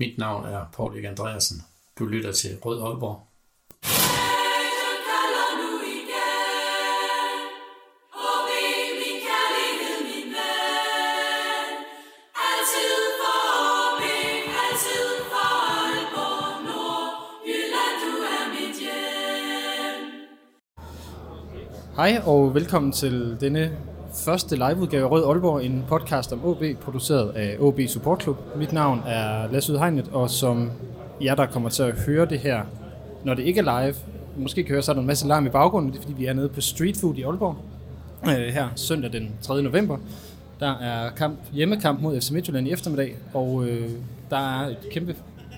Mit navn er Paul Erik Andreasen. Du lytter til Rød Aalborg. Hej og velkommen til denne første liveudgave af Rød Aalborg, en podcast om OB, produceret af OB Support Club. Mit navn er Lasse Udhegnet, og som jer, der kommer til at høre det her, når det ikke er live, måske kan høre, så er der en masse larm i baggrunden, det er fordi, vi er nede på Street Food i Aalborg, øh, her søndag den 3. november. Der er kamp, hjemmekamp mod FC Midtjylland i eftermiddag, og øh, der er et kæmpe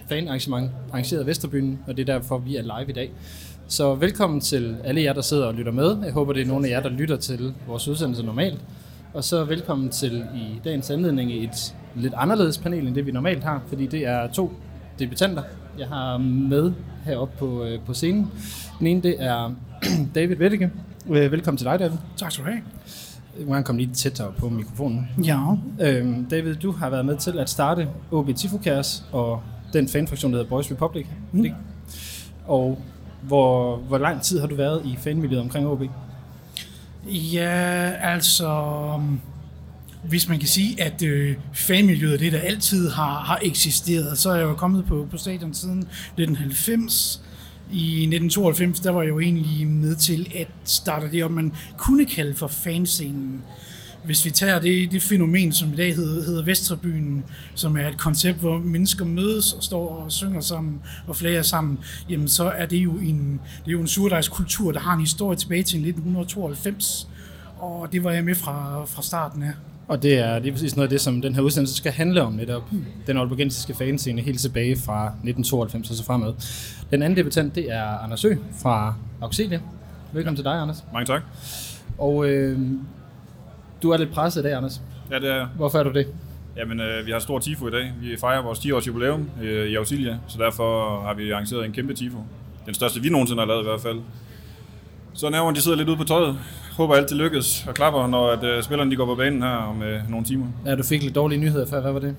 fanarrangement arrangeret af Vesterbyen, og det er derfor, vi er live i dag. Så velkommen til alle jer, der sidder og lytter med. Jeg håber, det er nogle af jer, der lytter til vores udsendelse normalt. Og så velkommen til i dagens anledning i et lidt anderledes panel, end det vi normalt har, fordi det er to debutanter, jeg har med heroppe på, øh, på scenen. Den ene, det er David Vettige. Øh, Velkommen til dig, David. Tak skal du have. Du må gerne komme lidt tættere på mikrofonen. Ja. Øhm, David, du har været med til at starte OB Tifo Cares og den fanfraktion, der hedder Boys Republic. Mm. Og hvor, hvor lang tid har du været i fanmiljøet omkring OB? Ja, altså... Hvis man kan sige, at øh, fanmiljøet er det, der altid har, har eksisteret, så er jeg jo kommet på, på stadion siden 1990. I 1992, der var jeg jo egentlig med til at starte det, op, man kunne kalde for fanscenen. Hvis vi tager det, det fænomen, som i dag hedder, hedder Vestrebyen, som er et koncept, hvor mennesker mødes og står og synger sammen og flager sammen, jamen så er det jo en, det er jo en surdejskultur, der har en historie tilbage til 1992. Og det var jeg med fra, fra starten af. Og det er lige præcis noget af det, som den her udsendelse skal handle om netop. Den aalborgensiske fanscene helt tilbage fra 1992 og så fremad. Den anden debutant, det er Anders Ø fra Auxilia. Velkommen til dig, Anders. Mange tak. Og øh, du er lidt presset i dag, Anders. Ja, det er jeg. Hvorfor er du det? Jamen, øh, vi har stor tifo i dag. Vi fejrer vores 10-års jubilæum øh, i Auxilia, så derfor har vi arrangeret en kæmpe tifo. Den største, vi nogensinde har lavet i hvert fald. Så nærmere, de sidder lidt ude på tøjet. Håber alt det lykkes og klapper, når at, øh, spillerne de går på banen her om øh, nogle timer. Ja, du fik lidt dårlige nyheder før. Hvad var det?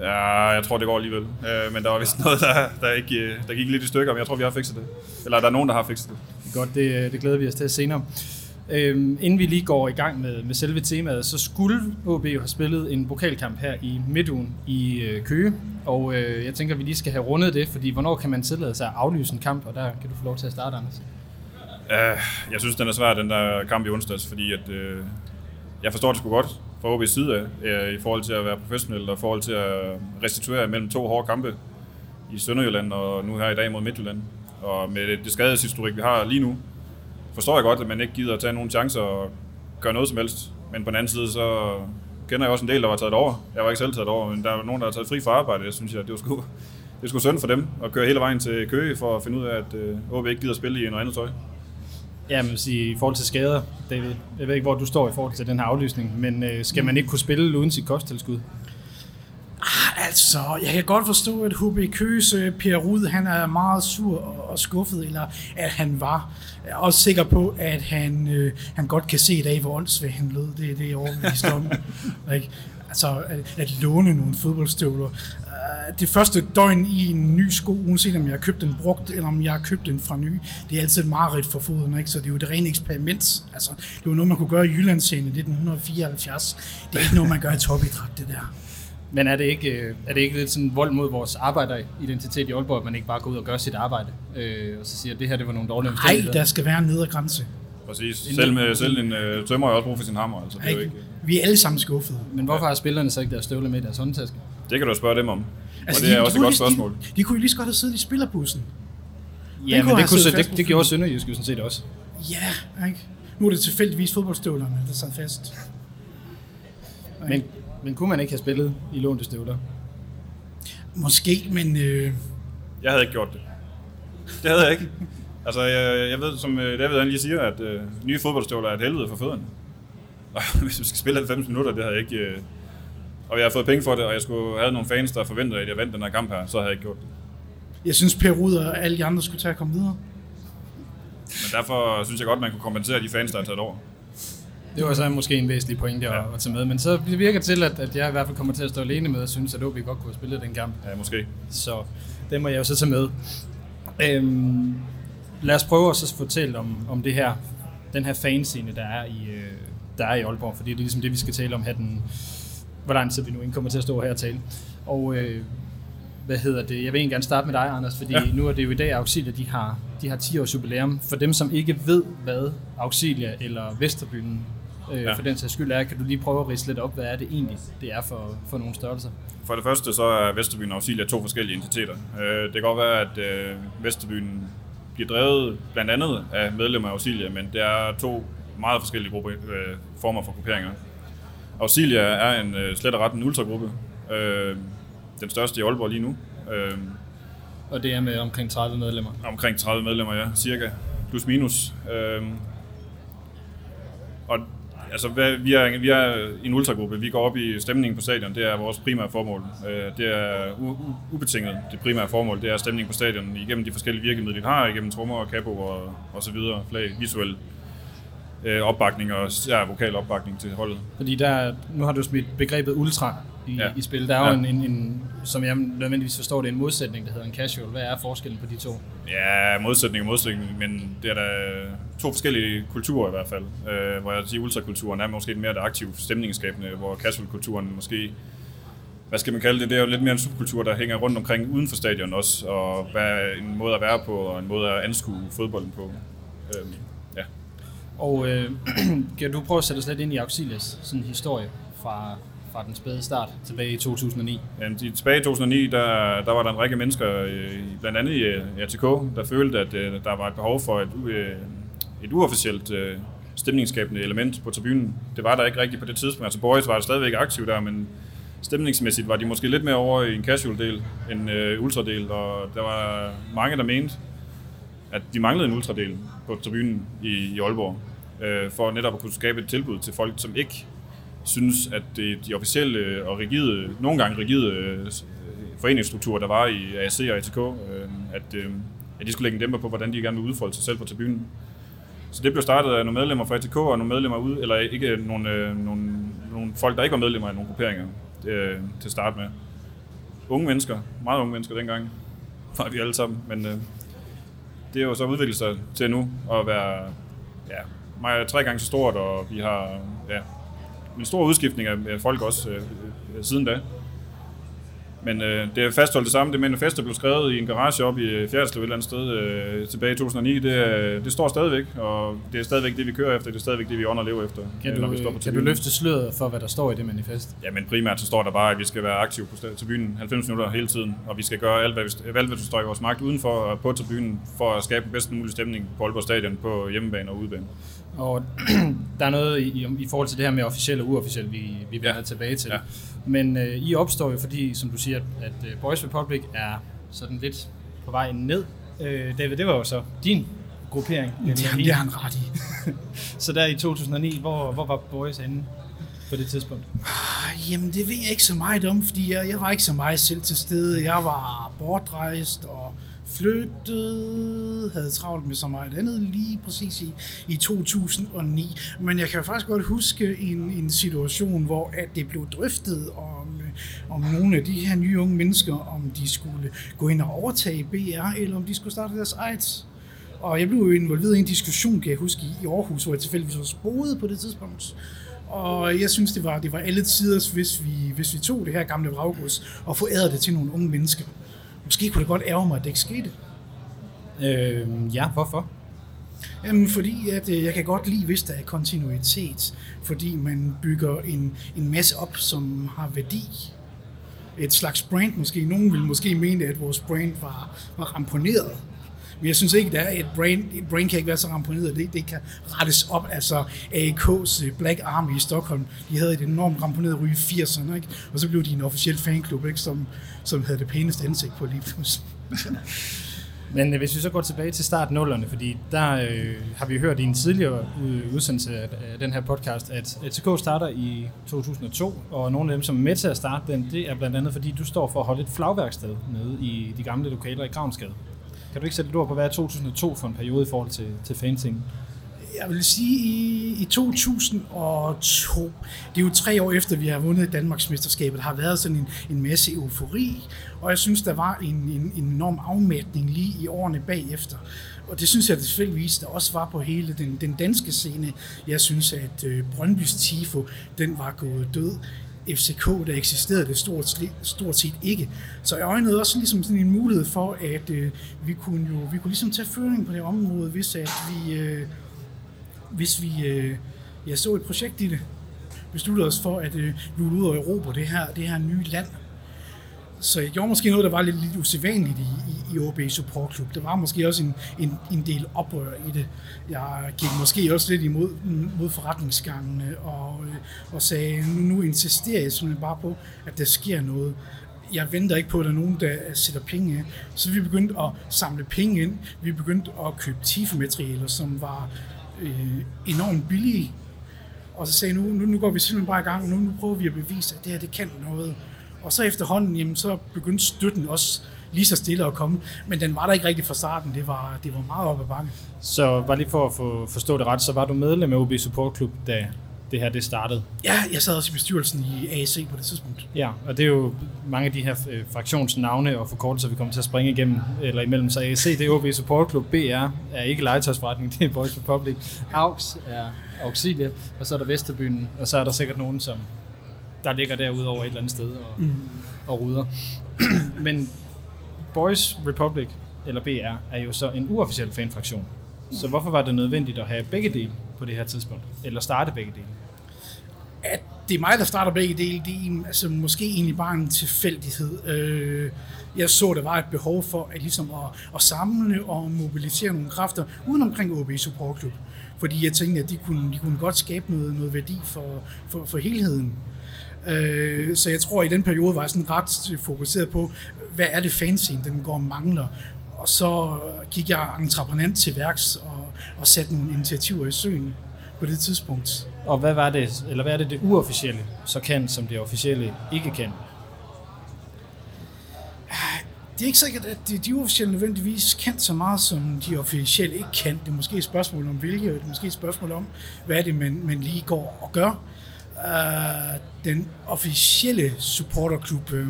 Ja, jeg tror, det går alligevel. Øh, men der var vist noget, der, der, ikke, øh, der gik lidt i stykker, men jeg tror, vi har fikset det. Eller der er nogen, der har fikset det. Godt, det, det glæder vi os til senere. Øhm, inden vi lige går i gang med, med selve temaet, så skulle OB jo have spillet en pokalkamp her i midtugen i øh, Køge. Og øh, jeg tænker, at vi lige skal have rundet det, fordi hvornår kan man tillade sig at aflyse en kamp? Og der kan du få lov til at starte, Anders. Uh, jeg synes, den er svær, den der kamp i onsdags, fordi at, øh, jeg forstår det sgu godt fra OB's side af, øh, i forhold til at være professionel og i forhold til at restituere mellem to hårde kampe i Sønderjylland og nu her i dag mod Midtjylland. Og med det, det skadeshistorik, vi har lige nu, forstår jeg godt, at man ikke gider at tage nogen chancer og gøre noget som helst. Men på den anden side, så kender jeg også en del, der var taget over. Jeg var ikke selv taget over, men der er nogen, der har taget fri fra arbejde. Jeg synes, at det var sgu, det skulle synd for dem at køre hele vejen til Køge for at finde ud af, at øh, uh, OB ikke gider spille i noget andet tøj. Ja, men sige, i forhold til skader, David, jeg ved ikke, hvor du står i forhold til den her aflysning, men øh, skal man ikke kunne spille uden sit kosttilskud? Ah, altså, jeg kan godt forstå, at HB Køse, Per Rud, han er meget sur og skuffet, eller at han var. Jeg er også sikker på, at han, øh, han godt kan se i dag, hvor åndssvagt han lød. Det, det er overbevist om. ikke? Altså, at, at låne nogle fodboldstøvler. Uh, det første døgn i en ny sko, uanset om jeg har købt den brugt, eller om jeg har købt den fra ny, det er altid et mareridt for foden, ikke? så det er jo et rent eksperiment. Altså, det var noget, man kunne gøre i Jyllandscenen i 1974. Det er ikke noget, man gør i topidræt, det der. Men er det ikke, øh, er det ikke lidt sådan vold mod vores arbejderidentitet i Aalborg, at man ikke bare går ud og gør sit arbejde, øh, og så siger, at det her det var nogle dårlige Nej, der skal være en nedre grænse. Præcis. Selv, med, selv en øh, tømmer har også brug for sin hammer. Altså, det er jo ikke... Vi er alle sammen skuffede. Men hvorfor har spillerne så ikke deres støvler med i deres håndtaske? Det kan du spørge dem om. Altså, og det er de, også et godt spørgsmål. De, de kunne jo lige så godt have siddet i spillerbussen. Ja, men det, kunne, det, det, det gjorde Sønderjysk jo sådan set også. Ja, ikke? Nu er det tilfældigvis fodboldstøvlerne, der sad fast. Men, men kunne man ikke have spillet i lånte støvler? Måske, men... Øh... Jeg havde ikke gjort det. Det havde jeg ikke. Altså, jeg, jeg ved, som øh, David lige siger, at øh, nye fodboldstøvler er et helvede for fødderne. Og hvis vi skal spille 90 minutter, det havde jeg ikke... Øh, og jeg har fået penge for det, og jeg skulle have nogle fans, der forventer, at jeg vandt den her kamp her, så havde jeg ikke gjort det. Jeg synes, Per Rud og alle de andre skulle tage at komme videre. Men derfor synes jeg godt, man kunne kompensere de fans, der har taget over. Det var så måske en væsentlig pointe ja. at tage med, men så virker det til, at, at jeg i hvert fald kommer til at stå alene med og synes, at OB godt kunne have spillet den kamp. Ja, måske. Så det må jeg jo så tage med. Øhm, lad os prøve at så fortælle om, om det her, den her fanscene, der er i, øh, der er i Aalborg, fordi det er ligesom det, vi skal tale om her den, hvor lang tid vi nu kommer til at stå her og tale. Og øh, hvad hedder det? Jeg vil egentlig gerne starte med dig, Anders, fordi ja. nu er det jo i dag, Auxilia de har, de har 10 års jubilæum. For dem, som ikke ved, hvad Auxilia eller Vesterbyen øh, ja. for den sags skyld er, kan du lige prøve at rise lidt op, hvad er det egentlig, det er for, for nogle størrelser? For det første så er Vesterbyen og Auxilia to forskellige entiteter. Øh, det kan godt være, at øh, Vesterbyen bliver drevet blandt andet af medlemmer af Auxilia, men det er to meget forskellige gruppe, øh, former for grupperinger. Auxilia er en øh, slet og ret en ultragruppe. Øh, den største i Aalborg lige nu. Øh, og det er med omkring 30 medlemmer? Omkring 30 medlemmer, ja. Cirka. Plus minus. Øh, og altså, vi er, vi er en ultragruppe. Vi går op i stemningen på stadion. Det er vores primære formål. Øh, det er ubetinget det primære formål. Det er stemningen på stadion igennem de forskellige virkemidler, vi har, igennem trommer og kapo og, og så videre. Flag, visuel øh, opbakning og ja, vokal opbakning til holdet. Fordi der, nu har du smidt begrebet ultra i, ja. i spil. Der er ja. jo en, en, en, som jeg nødvendigvis forstår, det er en modsætning, der hedder en casual. Hvad er forskellen på de to? Ja, modsætning og modsætning, men det er da to forskellige kulturer i hvert fald. Øh, hvor jeg siger, ultrakulturen er måske mere det aktive stemningsskabende, hvor casual-kulturen måske hvad skal man kalde det, det er jo lidt mere en subkultur, der hænger rundt omkring uden for stadion også, og hvad en måde at være på, og en måde at anskue fodbolden på. Øh, ja. Og øh, kan du prøve at sætte os lidt ind i Auxilias sådan historie fra, fra den spæde start tilbage i 2009? Ja, tilbage i 2009, der, der var der en række mennesker, øh, blandt andet i øh, ATK, der følte, at øh, der var et behov for et, et uofficielt stemningsskabende element på tribunen. Det var der ikke rigtigt på det tidspunkt. Altså Boys var der stadigvæk aktiv der, men stemningsmæssigt var de måske lidt mere over i en casual del end øh, ultradel, og der var mange, der mente, at de manglede en ultradel på tribunen i, i Aalborg, øh, for netop at kunne skabe et tilbud til folk, som ikke synes, at det, de officielle og rigide, nogle gange rigide øh, foreningsstrukturer, der var i AC og ATK, øh, at, øh, at de skulle lægge en dæmper på, hvordan de gerne vil udfolde sig selv på tribunen. Så det blev startet af nogle medlemmer fra ATK og nogle medlemmer ud, eller ikke nogle, nogle, nogle folk, der ikke var medlemmer af nogle grupperinger øh, til at starte med. Unge mennesker, meget unge mennesker dengang, var vi alle sammen, men øh, det er jo så udviklet sig til nu at være ja, meget, tre gange så stort, og vi har ja, en stor udskiftning af folk også øh, øh siden da. Men øh, det er fastholdt det samme. Det manifest, der blev skrevet i en garage op i øh, Fjerdslev et eller andet sted øh, tilbage i 2009, det, det står stadigvæk, og det er stadigvæk det, vi kører efter. Det er stadigvæk det, vi ånder lever efter. Kan, du, vi står på kan du løfte sløret for, hvad der står i det manifest? Ja, men primært så står der bare, at vi skal være aktive på tribunen 90 minutter hele tiden, og vi skal gøre alt, hvad vi, alt, hvad vi strækker vores magt udenfor og på tribunen, for at skabe bedst mulig stemning på Aalborg Stadion på hjemmebane og udebane. Og der er noget i, i forhold til det her med officielt og uofficielt, vi, vi vender ja. tilbage til. Ja. Men øh, I opstår jo, fordi, som du siger, at, at øh, Boys Republic er sådan lidt på vej ned. Øh, David, det var jo så din gruppering. Det, det har han ret i. så der i 2009, hvor, hvor var Boys henne på det tidspunkt? Ah, jamen, det ved jeg ikke så meget om, fordi jeg, jeg var ikke så meget selv til stede. Jeg var bortrejst og flyttede, havde travlt med så meget andet lige præcis i, i 2009. Men jeg kan faktisk godt huske en, en situation, hvor at det blev drøftet om, øh, om nogle af de her nye unge mennesker, om de skulle gå ind og overtage BR, eller om de skulle starte deres eget. Og jeg blev jo involveret i en diskussion, kan jeg huske, i Aarhus, hvor jeg tilfældigvis også boede på det tidspunkt. Og jeg synes, det var, det var alle tider, hvis vi, hvis vi tog det her gamle vraggods og forærede det til nogle unge mennesker. Måske kunne det godt ærge mig, at det ikke skete. Øh, ja, hvorfor? Jamen, fordi at, øh, jeg kan godt lide, hvis der er kontinuitet, fordi man bygger en, en masse op, som har værdi. Et slags brand måske. Nogen vil måske mene, at vores brand var, var ramponeret. Men jeg synes ikke, der er et brain, et brain kan ikke være så ramponeret, det, det kan rettes op. Altså AK's Black Army i Stockholm, de havde et enormt ramponeret ryge i 80'erne, ikke? og så blev de en officiel fanklub, ikke? Som, som havde det pæneste ansigt på lige pludselig. Men øh, hvis vi så går tilbage til start nullerne, fordi der øh, har vi hørt i en tidligere udsendelse af, den her podcast, at ATK starter i 2002, og nogle af dem, som er med til at starte den, det er blandt andet, fordi du står for at holde et flagværksted nede i de gamle lokaler i Gravnsgade. Kan du ikke sætte et ord på, hvad er 2002 for en periode i forhold til, til fansingen? Jeg vil sige, i, i 2002, det er jo tre år efter, vi har vundet Danmarksmesterskabet, der har været sådan en, en masse eufori, og jeg synes, der var en, en, en enorm afmætning lige i årene bagefter. Og det synes jeg selvfølgelig, der også var på hele den, den danske scene. Jeg synes, at øh, Brøndby's Tifo, den var gået død. FCK, der eksisterede det stort, stort set ikke. Så jeg øjnede også ligesom sådan en mulighed for, at øh, vi kunne jo vi kunne ligesom tage føring på det område, hvis at vi, øh, hvis vi øh, jeg så et projekt i det, besluttede os for at øh, lulle ud og erobre det her, det her nye land. Så jeg gjorde måske noget, der var lidt, lidt usædvanligt i, i, i OB Support Club. Der var måske også en, en, en del oprør i det. Jeg gik måske også lidt imod mod forretningsgangene og, øh, og sagde, nu, nu insisterer jeg simpelthen bare på, at der sker noget. Jeg venter ikke på, at der er nogen, der sætter penge af. Så vi begyndte at samle penge ind. Vi begyndte at købe TIFE-materialer, som var øh, enormt billige. Og så sagde jeg, nu, nu, nu går vi simpelthen bare i gang, nu, nu prøver vi at bevise, at det her det kan noget. Og så efterhånden, jamen, så begyndte støtten også lige så stille at komme, men den var der ikke rigtig fra starten. Det var, det var meget op ad bakke. Så bare lige for at få, forstå det ret, så var du medlem af OB Support Club, da det her det startede? Ja, jeg sad også i bestyrelsen i AAC på det tidspunkt. Ja, og det er jo mange af de her øh, fraktionsnavne og forkortelser, vi kommer til at springe igennem, eller imellem. Så AAC, det er OB Support Club, BR er ikke legetøjsforretning, det er Boys Republic. AUX er Auxilia, og så er der Vesterbyen, og så er der sikkert nogen, som der ligger derude over et eller andet sted og, mm. og ruder. Men Boys Republic, eller BR, er jo så en uofficiel fanfraktion. Så hvorfor var det nødvendigt at have begge dele på det her tidspunkt? Eller starte begge dele? At det er mig, der starter begge dele, det er altså, måske egentlig bare en tilfældighed. Øh, jeg så, der var et behov for at, ligesom at, at samle og mobilisere nogle kræfter uden omkring OB Support Club. Fordi jeg tænkte, at de kunne, de kunne godt skabe noget, noget værdi for, for, for helheden. Øh, så jeg tror, at i den periode var jeg sådan ret fokuseret på, hvad er det fanzine, den går og mangler. Og så gik jeg entreprenant til værks og, og satte nogle initiativer i søen på det tidspunkt. Og hvad var det, eller hvad er det, det uofficielle så kan, som det officielle ikke kan? Det er ikke sikkert, at de, de uofficielle nødvendigvis kan så meget, som de officielle ikke kan. Det er måske et spørgsmål om og det er måske et spørgsmål om, hvad er det, man, man lige går og gør øh, den officielle supporterklub, Øh,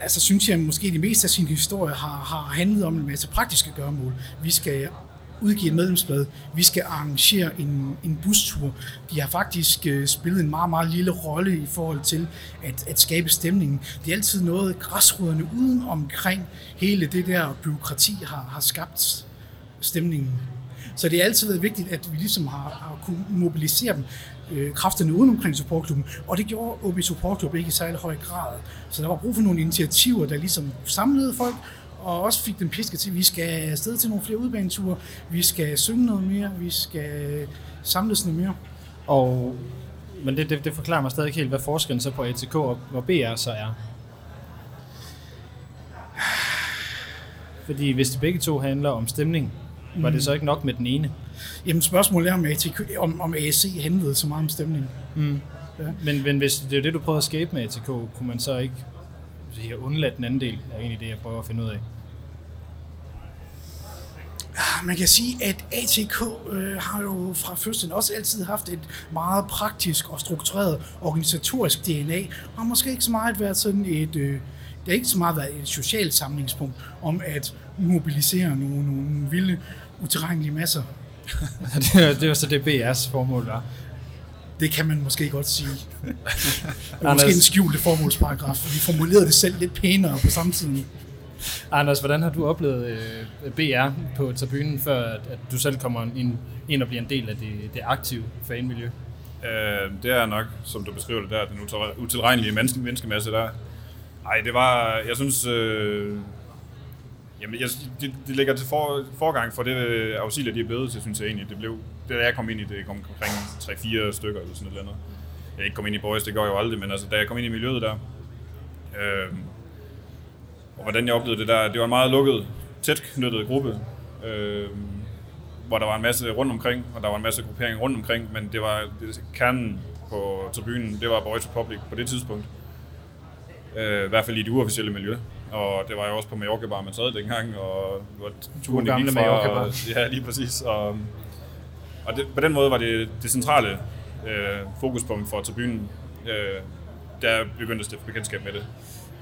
altså synes jeg måske det meste af sin historie har, har handlet om en masse praktiske gørmål. Vi skal udgive et medlemsblad, vi skal arrangere en, en bustur. De har faktisk øh, spillet en meget, meget lille rolle i forhold til at, at skabe stemningen. Det er altid noget, græsrødderne uden omkring hele det der byråkrati har, har skabt stemningen. Så det er altid været vigtigt, at vi ligesom har, har kunne mobilisere dem, øh, kræfterne uden omkring supportklubben, og det gjorde OB Support Club ikke i særlig høj grad. Så der var brug for nogle initiativer, der ligesom samlede folk, og også fik dem pisket til, at vi skal afsted til nogle flere udbaneture, vi skal synge noget mere, vi skal samles noget mere. Og, men det, det, det forklarer mig stadig ikke helt, hvad forskellen så på ATK og, og BR så er. Fordi hvis de begge to handler om stemning, var det så ikke nok med den ene? Jamen spørgsmålet er, om, ATK, om, om ASC handlede så meget om stemning. Mm. Ja. Men, men hvis det er det, du prøver at skabe med ATK, kunne man så ikke sige, undlade den anden del, er egentlig det, jeg prøver at finde ud af? Ah, man kan sige, at ATK øh, har jo fra fødslen også altid haft et meget praktisk og struktureret organisatorisk DNA, og måske ikke så meget været sådan et, øh, det har ikke så meget været et socialt samlingspunkt om at mobilisere nogle, nogle vilde utilregnelige masser. det, det var så det BR's formål var. Det kan man måske godt sige. Det er måske en skjulte formålsparagraf. Vi formulerede det selv lidt pænere på samtiden. Anders, hvordan har du oplevet øh, BR på tribunen, før at, at du selv kommer ind, ind og bliver en del af det, det aktive fanmiljø? Øh, det er nok, som du beskriver det der, den utilregnelige menneske, menneskemasse der. Nej, det var, jeg synes, øh, Jamen, jeg, det, det ligger til for, forgang for det øh, auxilier, de er blevet til, synes jeg egentlig. Det blev, det da jeg kom ind i det, kom omkring 3-4 stykker eller sådan noget. Jeg ikke kom ind i Boys, det går jeg jo aldrig, men altså, da jeg kom ind i miljøet der, øh, og hvordan jeg oplevede det der, det var en meget lukket, tæt knyttet gruppe, øh, hvor der var en masse rundt omkring, og der var en masse gruppering rundt omkring, men det var det, kernen på tribunen, det var Boys Republic på det tidspunkt. Øh, I hvert fald i det uofficielle miljø. Og det var jo også på Mallorca Bar, man sad dengang, og hvor turen gamle gik Mallorca Bar. Ja, lige præcis. Og, og det, på den måde var det det centrale øh, fokuspunkt for tribunen, øh, der begyndte at stifte bekendtskab med det.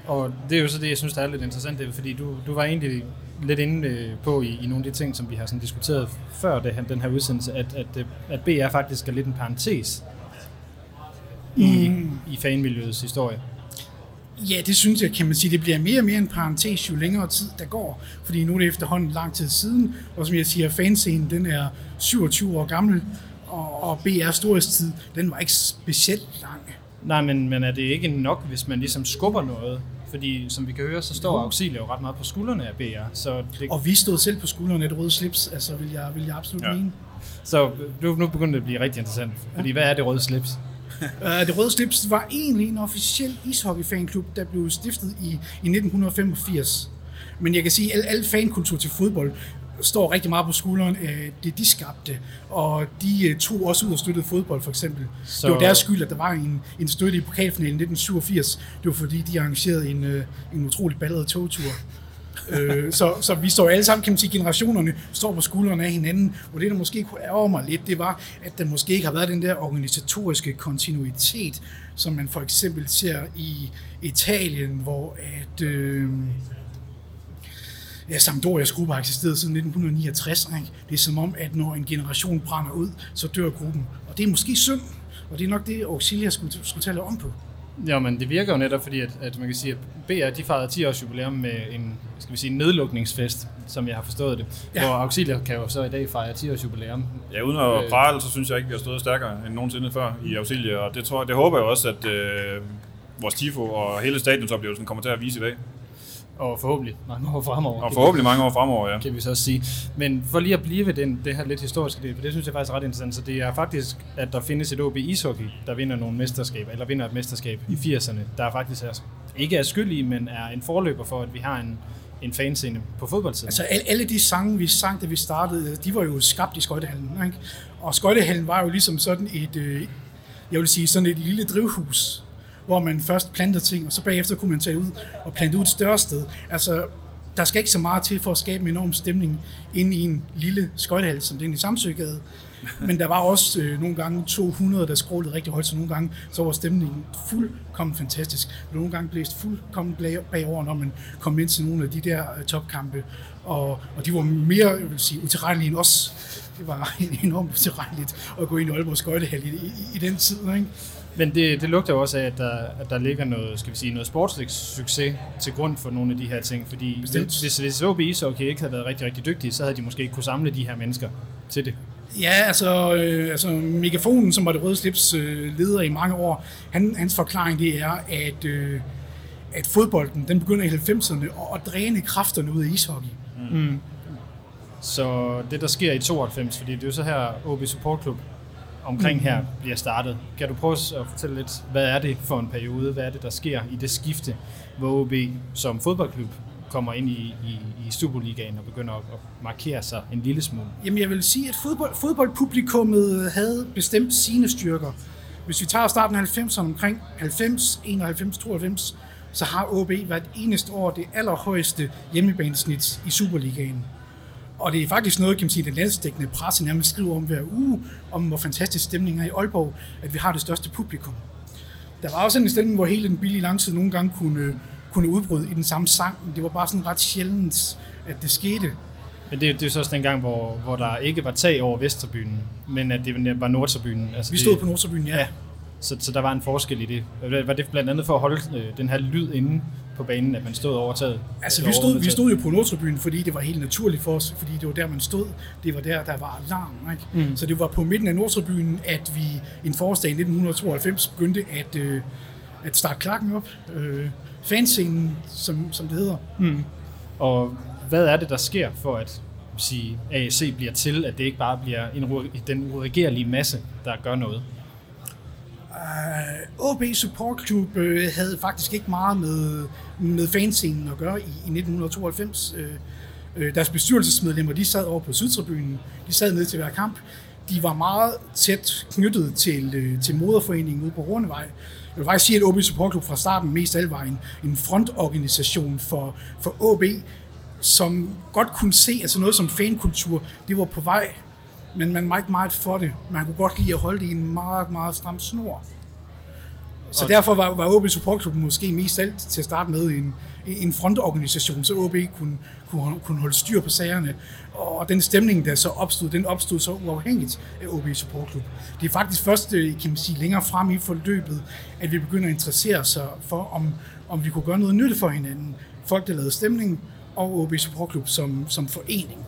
Og det er jo så det, jeg synes, der er lidt interessant, det er, fordi du, du var egentlig lidt inde øh, på i, i nogle af de ting, som vi har sådan diskuteret før det den her udsendelse, at, at, øh, at BR faktisk er lidt en parentes i, mm. i fanmiljøets historie. Ja, det synes jeg, kan man sige. Det bliver mere og mere en parentes, jo længere tid der går. Fordi nu er det efterhånden lang tid siden, og som jeg siger, fanscenen den er 27 år gammel, og, og BR storhedstid, den var ikke specielt lang. Nej, men, men er det ikke nok, hvis man ligesom skubber noget? Fordi som vi kan høre, så står Auxilia jo ret meget på skuldrene af BR. Så, det, Og vi stod selv på skuldrene af et røde slips, altså vil jeg, vil jeg absolut Ja. ja. mene. så nu, nu begynder det at blive rigtig interessant. Fordi hvad er det røde slips? Uh, det Røde Slips var egentlig en officiel ishockey-fanklub, der blev stiftet i, i 1985. Men jeg kan sige, at al, al fankultur til fodbold står rigtig meget på skulderen af det, de skabte. Og de uh, tog også ud og støttede fodbold, for eksempel. Så-. Det var deres skyld, at der var en, en støtte i pokalfinalen i 1987. Det var fordi, de arrangerede en, uh, en utrolig ballet togtur øh, så, så vi står alle sammen, kan man sige, generationerne står på skuldrene af hinanden, og det, der måske kunne ærge mig lidt, det var, at der måske ikke har været den der organisatoriske kontinuitet, som man for eksempel ser i Italien, hvor at... Øh, Ja, Sampdorias gruppe har eksisteret siden 1969. Ikke? Det er som om, at når en generation brænder ud, så dør gruppen. Og det er måske synd, og det er nok det, Auxilia skulle, skulle tale om på. Ja, men det virker jo netop, fordi at, at man kan sige, at BR de fejrede 10 års jubilæum med en, skal vi sige, en nedlukningsfest, som jeg har forstået det. Ja. Hvor Auxilia kan jo så i dag fejre 10 års jubilæum. Ja, uden at Øh. prale, så synes jeg ikke, vi har stået stærkere end nogensinde før i Auxilia, og det, tror, det håber jeg også, at øh, vores tifo og hele stadionsoplevelsen kommer til at vise i dag. Og forhåbentlig mange år fremover. Og forhåbentlig mange år fremover, ja. kan vi så også sige. Men for lige at blive ved den, det her lidt historiske del, for det synes jeg faktisk er ret interessant, så det er faktisk, at der findes et OB ishockey, der vinder nogle mesterskaber, eller vinder et mesterskab i 80'erne, der faktisk er, ikke er skyld i, men er en forløber for, at vi har en, en fanscene på fodboldsiden. Altså al- alle de sange, vi sang, da vi startede, de var jo skabt i skøjtehallen. Ikke? Og skøjtehallen var jo ligesom sådan et, øh, jeg vil sige, sådan et lille drivhus, hvor man først plantede ting, og så bagefter kunne man tage ud og plante ud et større sted. Altså, der skal ikke så meget til for at skabe en enorm stemning inde i en lille skøjtehal, som den i Samsøgade. Men der var også øh, nogle gange 200, der skrålede rigtig højt, så nogle gange så var stemningen fuldkommen fantastisk. Nogle gange blæste fuldkommen bagover, når man kom ind til nogle af de der øh, topkampe. Og, og de var mere, jeg vil sige, utilregnelige end os. Det var enormt utilregneligt at gå ind i Aalborg Skøjtehal i, i, i den tid. Ikke? Men det, det lugter jo også af, at der, at der ligger noget, skal vi sige, noget sportslig succes til grund for nogle af de her ting. Fordi Bestemt. hvis, hvis OB Ishockey ikke havde været rigtig, rigtig dygtige, så havde de måske ikke kunne samle de her mennesker til det. Ja, altså, øh, altså Megafonen, som var det røde slips øh, leder i mange år, han, hans forklaring det er, at, øh, at fodbolden den begynder i 90'erne at, at dræne kræfterne ud af ishockey. Så det, der sker i 92, fordi det er jo så her OB Support Club omkring her bliver startet. Kan du prøve at fortælle lidt, hvad er det for en periode? Hvad er det, der sker i det skifte, hvor OB som fodboldklub kommer ind i, i, i Superligaen og begynder at, at markere sig en lille smule? Jamen jeg vil sige, at fodbold, fodboldpublikummet havde bestemt sine styrker. Hvis vi tager starten af 90'erne omkring 90, 91, 92, så har OB hvert eneste år det allerhøjeste hjemmebanesnit i Superligaen. Og det er faktisk noget, kan man sige, den landsdækkende presse nærmest skriver om hver uge, om hvor fantastisk stemning er i Aalborg, at vi har det største publikum. Der var også en stemning, hvor hele den billige langside nogle gange kunne, kunne udbryde i den samme sang, men det var bare sådan ret sjældent, at det skete. Men det, det er jo så også den gang, hvor, hvor der ikke var tag over Vesterbynen, men at det var Nordtribunen. Altså Vi det- stod på Nordtribunen, ja. Ja, så, så der var en forskel i det. Var det blandt andet for at holde øh, den her lyd inde på banen, at man stod over taget? Altså, vi stod, vi stod jo på Nordtribunen, fordi det var helt naturligt for os, fordi det var der, man stod. Det var der, der var alarm. Ikke? Mm. Så det var på midten af Nordtribunen, at vi en forårsdag i 1992 begyndte at, øh, at starte klakken op. Øh, fanscenen, som, som det hedder. Og hvad er det, der sker for at sige, AAC bliver til, at det ikke bare bliver en, den uregerlige masse, der gør noget? Øh, OB Support Club øh, havde faktisk ikke meget med, med fanscenen at gøre i, i 1992. Øh, øh, deres bestyrelsesmedlemmer, de sad over på Sydtribunen. De sad ned til hver kamp. De var meget tæt knyttet til, øh, til moderforeningen ude på Rundevej. vil faktisk sige, at OB Support Club fra starten mest af alt var en, en frontorganisation for, for OB, som godt kunne se, altså noget som fankultur, det var på vej, men man var ikke meget for det. Man kunne godt lide at holde det i en meget, meget stram snor. Så Og- derfor var, var OB Support Club måske mest alt til at starte med en, en frontorganisation, så OB kunne, kunne, kunne holde styr på sagerne. Og den stemning, der så opstod, den opstod så uafhængigt af OB Support Club. Det er faktisk først, øh, kan man sige, længere frem i forløbet, at vi begynder at interessere os for, om, om vi kunne gøre noget nytte for hinanden. Folk, der lavede stemning, og OB Support Club som, som forening.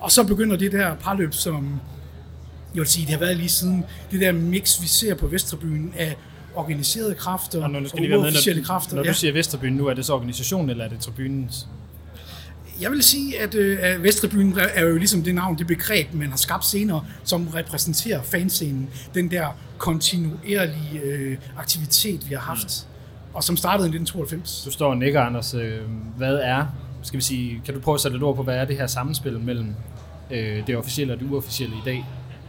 Og så begynder det der parløb, som jeg vil sige, det har været lige siden det der mix, vi ser på Vesttribunen af organiserede kræfter Og nu og skal med, uofficielle når, kræfter. når ja. du siger Vesterbyen nu, er det så organisationen, eller er det tribunens? Jeg vil sige, at, øh, at Vesttribunen er jo ligesom det navn, det begreb, man har skabt senere, som repræsenterer fanscenen. Den der kontinuerlige øh, aktivitet, vi har haft, og som startede i 1992. Du står og nikker, Anders. Øh, hvad er, skal vi sige, kan du prøve at sætte et ord på, hvad er det her samspil mellem øh, det officielle og det uofficielle i dag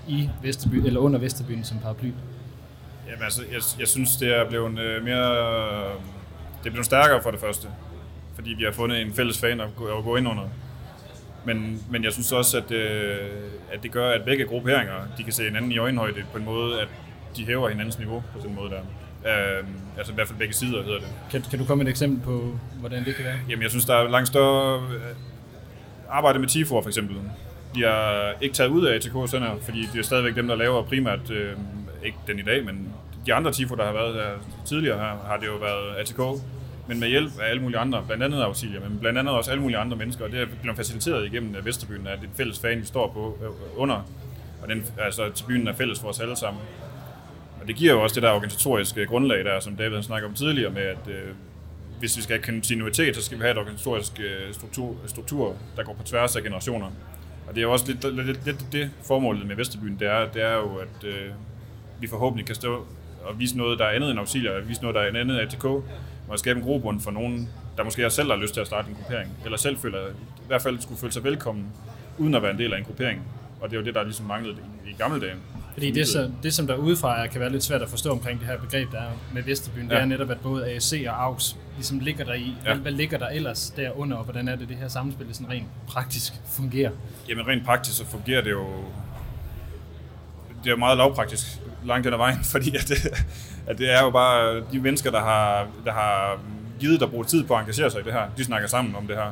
i Vesterby, eller under Vesterbyen som paraply? Jamen altså, jeg, jeg synes, det er blevet øh, mere... Øh, det er blevet stærkere for det første, fordi vi har fundet en fælles fan at gå, at gå ind under. Men, men jeg synes også, at, øh, at det gør, at begge grupperinger de kan se hinanden i øjenhøjde på en måde, at de hæver hinandens niveau på den måde der. Øh, altså i hvert fald begge sider hedder det. Kan, kan du komme et eksempel på, hvordan det kan være? Jamen jeg synes, der er langt større øh, arbejde med Tifo for eksempel. De har ikke taget ud af ATK Center, fordi det er stadigvæk dem, der laver primært, øh, ikke den i dag, men de andre Tifo, der har været her tidligere, her, har det jo været ATK, men med hjælp af alle mulige andre, blandt andet Auxilia, men blandt andet også alle mulige andre mennesker, og det er blevet faciliteret igennem Vesterbyen, at det er fælles fan, vi står på øh, under, og den, altså tribunen er fælles for os alle sammen. Og det giver jo også det der organisatoriske grundlag der, som David snakker om tidligere med, at øh, hvis vi skal have kontinuitet, så skal vi have et organisatorisk øh, struktur, struktur, der går på tværs af generationer. Og det er jo også lidt, lidt, lidt, lidt det formålet med Vesterbyen, det er, det er jo, at øh, vi forhåbentlig kan stå og vise noget, der er andet end auxilier, og vise noget, der er andet end ATK, og skabe en grobund for nogen, der måske også selv har lyst til at starte en gruppering, eller selv føler, i hvert fald skulle føle sig velkommen, uden at være en del af en gruppering. Og det er jo det, der ligesom manglede i, i gamle dage. Fordi det, så, det, som der udefra kan være lidt svært at forstå omkring det her begreb, der er med Vesterbyen, ja. det er netop, at både ASC og AUX ligesom ligger der i. Ja. Hvad, hvad ligger der ellers derunder, og hvordan er det, det her samspil sådan rent praktisk fungerer? Jamen rent praktisk, så fungerer det jo... Det er jo meget lavpraktisk langt hen ad vejen, fordi at det, at det er jo bare de mennesker, der har, der har givet der bruger tid på at engagere sig i det her, de snakker sammen om det her.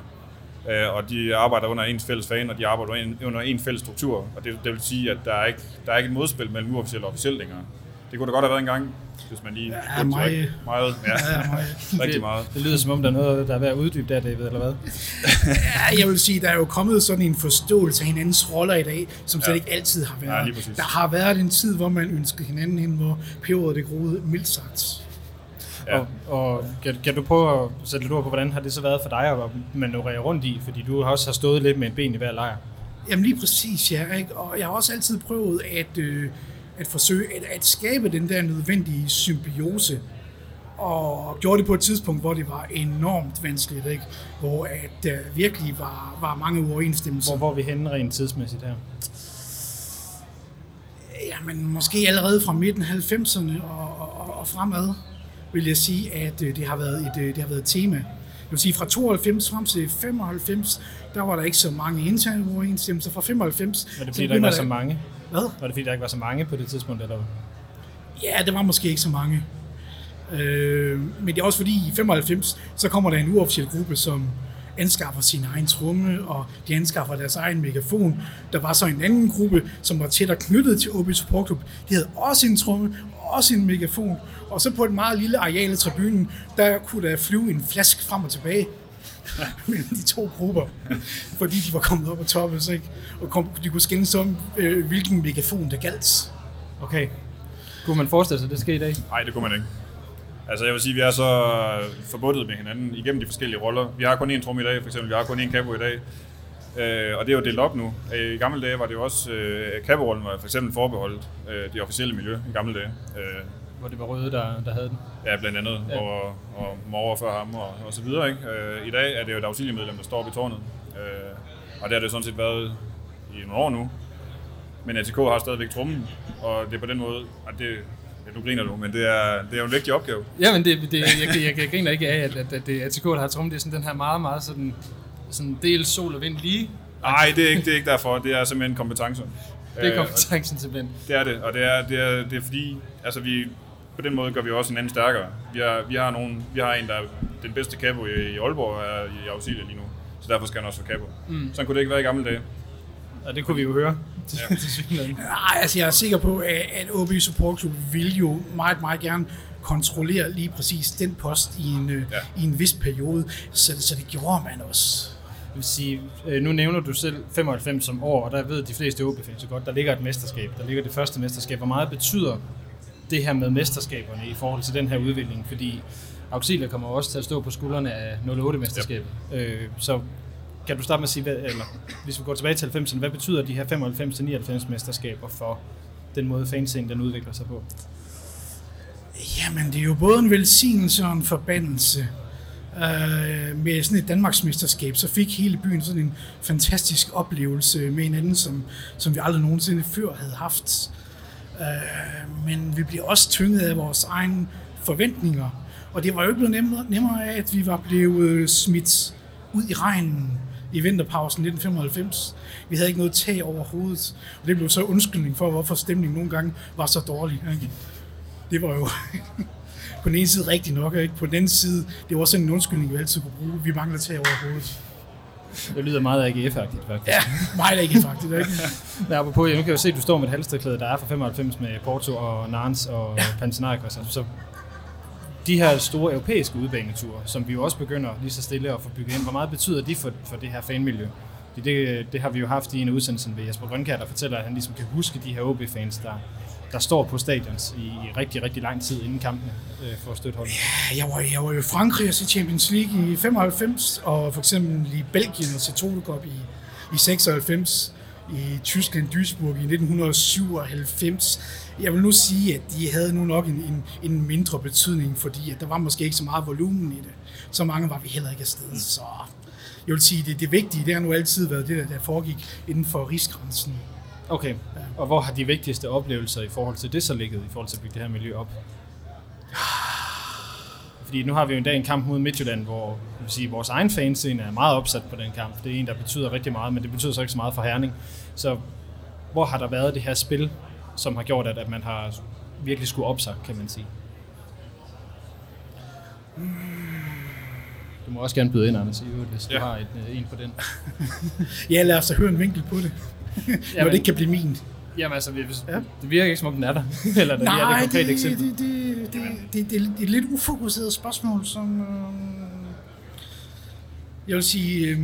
Øh, Og de arbejder under ens fælles fan, og de arbejder under en, fælles struktur. Og det, det vil sige, at der er ikke, der er ikke et modspil mellem uofficielt og officielt længere. Det kunne da godt have været en gang, hvis man lige... Ja, meget. Meget, ja. Ja, meget. Rigtig det, meget. Det lyder som om, der er noget, der er ved at uddybe der, David, eller hvad? Ja, jeg vil sige, der er jo kommet sådan en forståelse af hinandens roller i dag, som slet Ja. ikke altid har Ja, været. lige præcis. der har været en tid, hvor man ønskede hinanden hen, hvor peberet det groede mildt sagt. Ja. Og, og kan, kan du prøve at sætte lidt ord på, hvordan har det så været for dig at manøvrere rundt i? Fordi du også har stået lidt med en ben i hver lejr. Jamen lige præcis, ja. Ikke? Og jeg har også altid prøvet at, øh, at forsøge at, at skabe den der nødvendige symbiose. Og gjorde det på et tidspunkt, hvor det var enormt vanskeligt, ikke? hvor at der virkelig var, var mange uoverensstemmelser. Hvor, hvor vi henne rent tidsmæssigt her? Jamen, måske allerede fra midten af 90'erne og, og, og fremad, vil jeg sige, at øh, det har været et, øh, det har været et tema. Jeg vil sige, fra 92 frem til 95, der var der ikke så mange interne uoverensstemmelser. Fra 95... Var det fordi, der ikke var begynder så mange? Hvad? Var det fordi, der ikke var så mange på det tidspunkt, eller? Ja, det var måske ikke så mange. Øh, men det er også fordi, i 95, så kommer der en uofficiel gruppe, som anskaffer sin egen tromme, og de anskaffer deres egen megafon. Der var så en anden gruppe, som var tættere knyttet til OB Support Club. De havde også en tromme, også en megafon. Og så på et meget lille areal af tribunen, der kunne der flyve en flask frem og tilbage mellem de to grupper, fordi de var kommet op på toppen, så ikke? og kom, de kunne skændes om, øh, hvilken megafon der galt. Okay. Kunne man forestille sig, at det sker i dag? Nej, det kunne man ikke. Altså jeg vil sige, at vi er så forbundet med hinanden igennem de forskellige roller. Vi har kun én trum i dag, for eksempel. Vi har kun én capo i dag. Øh, og det er jo delt op nu. Øh, I gamle dage var det jo også, øh, capo-rollen var for eksempel forbeholdt øh, det officielle miljø i gamle dage. Øh, Hvor det var Røde, der, der havde den. ja, blandt andet, Ja. og, og Mauer før ham og, og så videre. Ikke? Øh, I dag er det jo et auxiliemedlem, der står oppe i tårnet. Øh, og det har det sådan set været i nogle år nu. Men ATK har stadigvæk trummen, og det er på den måde, at det, Ja, nu griner du, men det er, det er jo en vigtig opgave. Ja, men det, det, jeg, jeg, jeg, griner ikke af, at, at, at ATK, der har trummet, det er sådan den her meget, meget sådan, sådan del sol og vind lige. Nej, det er ikke, det er ikke derfor. Det er simpelthen kompetencer. Det er Øh, kompetencen simpelthen. Det er det, og det er, det er, det er fordi, altså vi, på den måde gør vi også hinanden stærkere. Vi har, vi har, nogen, vi har en, der er den bedste capo i, i Aalborg, er i Auxilia lige nu. Så derfor skal han også være capo. Mm. Sådan kunne det ikke være i gamle dage. Og det kunne vi jo høre til, Ja. til. Nej, altså jeg er sikker på, at, OB Support Club vil jo meget, meget gerne kontrollere lige præcis den post i en, ja. Ja. i en vis periode, så, så det gjorde man også. Vil sige, øh, nu nævner du selv 95 som år, og der ved de fleste OB-fans så godt, der ligger et mesterskab. Der ligger det første mesterskab. Hvor meget betyder det her med mesterskaberne i forhold til den her udvikling? Fordi Auxilia kommer også til at stå på skuldrene af 08-mesterskabet. Øh, så kan du starte med at sige, hvad, eller hvis vi går tilbage til 90'erne, hvad betyder de her 95-99 mesterskaber for den måde fanscenen den udvikler sig på? Jamen, det er jo både en velsignelse og en forbandelse. Øh, med sådan et Danmarksmesterskab, så fik hele byen sådan en fantastisk oplevelse med hinanden, som, som vi aldrig nogensinde før havde haft. Øh, men vi blev også tynget af vores egne forventninger. Og det var jo ikke blevet nemmere, nemmere af, at vi var blevet smidt ud i regnen i vinterpausen 1995. Vi havde ikke noget tag over hovedet, og det blev så undskyldning for, hvorfor stemningen nogle gange var så dårlig. Ikke? Det var jo på den ene side rigtigt nok, ikke? På den anden side, det var sådan en undskyldning, vi altid kunne bruge. Vi mangler tag over hovedet. Det lyder meget AGF-agtigt, faktisk. Ja, mig er ikke? Men apropos, jeg nu kan jo se, at du står med et halstørklæde, der er fra 95 med Porto og Nans og ja. Panathinaikos. Altså, så de her store europæiske udbaneture, som vi jo også begynder lige så stille at få bygget ind, hvor meget betyder de for, for det her fanmiljø? Fordi Det, det har vi jo haft i en af udsendelsen ved Jesper Grønkær, der fortæller, at han ligesom kan huske de her OB-fans, der, der står på stadions i rigtig, rigtig lang tid inden kampene øh, for at støtte holdet. Jeg var, jeg var jo i Frankrig og se Champions League i 95, og for eksempel i Belgien og se Toto Cup i, i 96, i Tyskland Duisburg i 1997. Jeg vil nu sige, at de havde nu nok en, en, en mindre betydning, fordi at der var måske ikke så meget volumen i det. Så mange var vi heller ikke afsted, så jeg vil sige, det, det vigtige, det har nu altid været det, der, der foregik inden for rigsgrænsen. Okay, og hvor har de vigtigste oplevelser i forhold til det så ligget, i forhold til at bygge det her miljø op? Fordi nu har vi jo en dag en kamp mod Midtjylland, hvor jeg vil sige, vores egen fanscene er meget opsat på den kamp. Det er en, der betyder rigtig meget, men det betyder så ikke så meget for Herning. Så hvor har der været det her spil, som har gjort, at, at man har virkelig skulle op sig, kan man sige? Du må også gerne byde ind, Anders, i øvrigt, hvis ja. Ja. du har et, øh, en på den. Ja, lad os da høre en vinkel på det. Når det ikke kan blive min. Jamen altså, hvis, Ja. det virker ikke som om den er der. Eller der lige er Nej, det det, eksempel. det, det, det, det, det, det er et lidt ufokuseret spørgsmål, som... Øh, jeg vil sige, øh,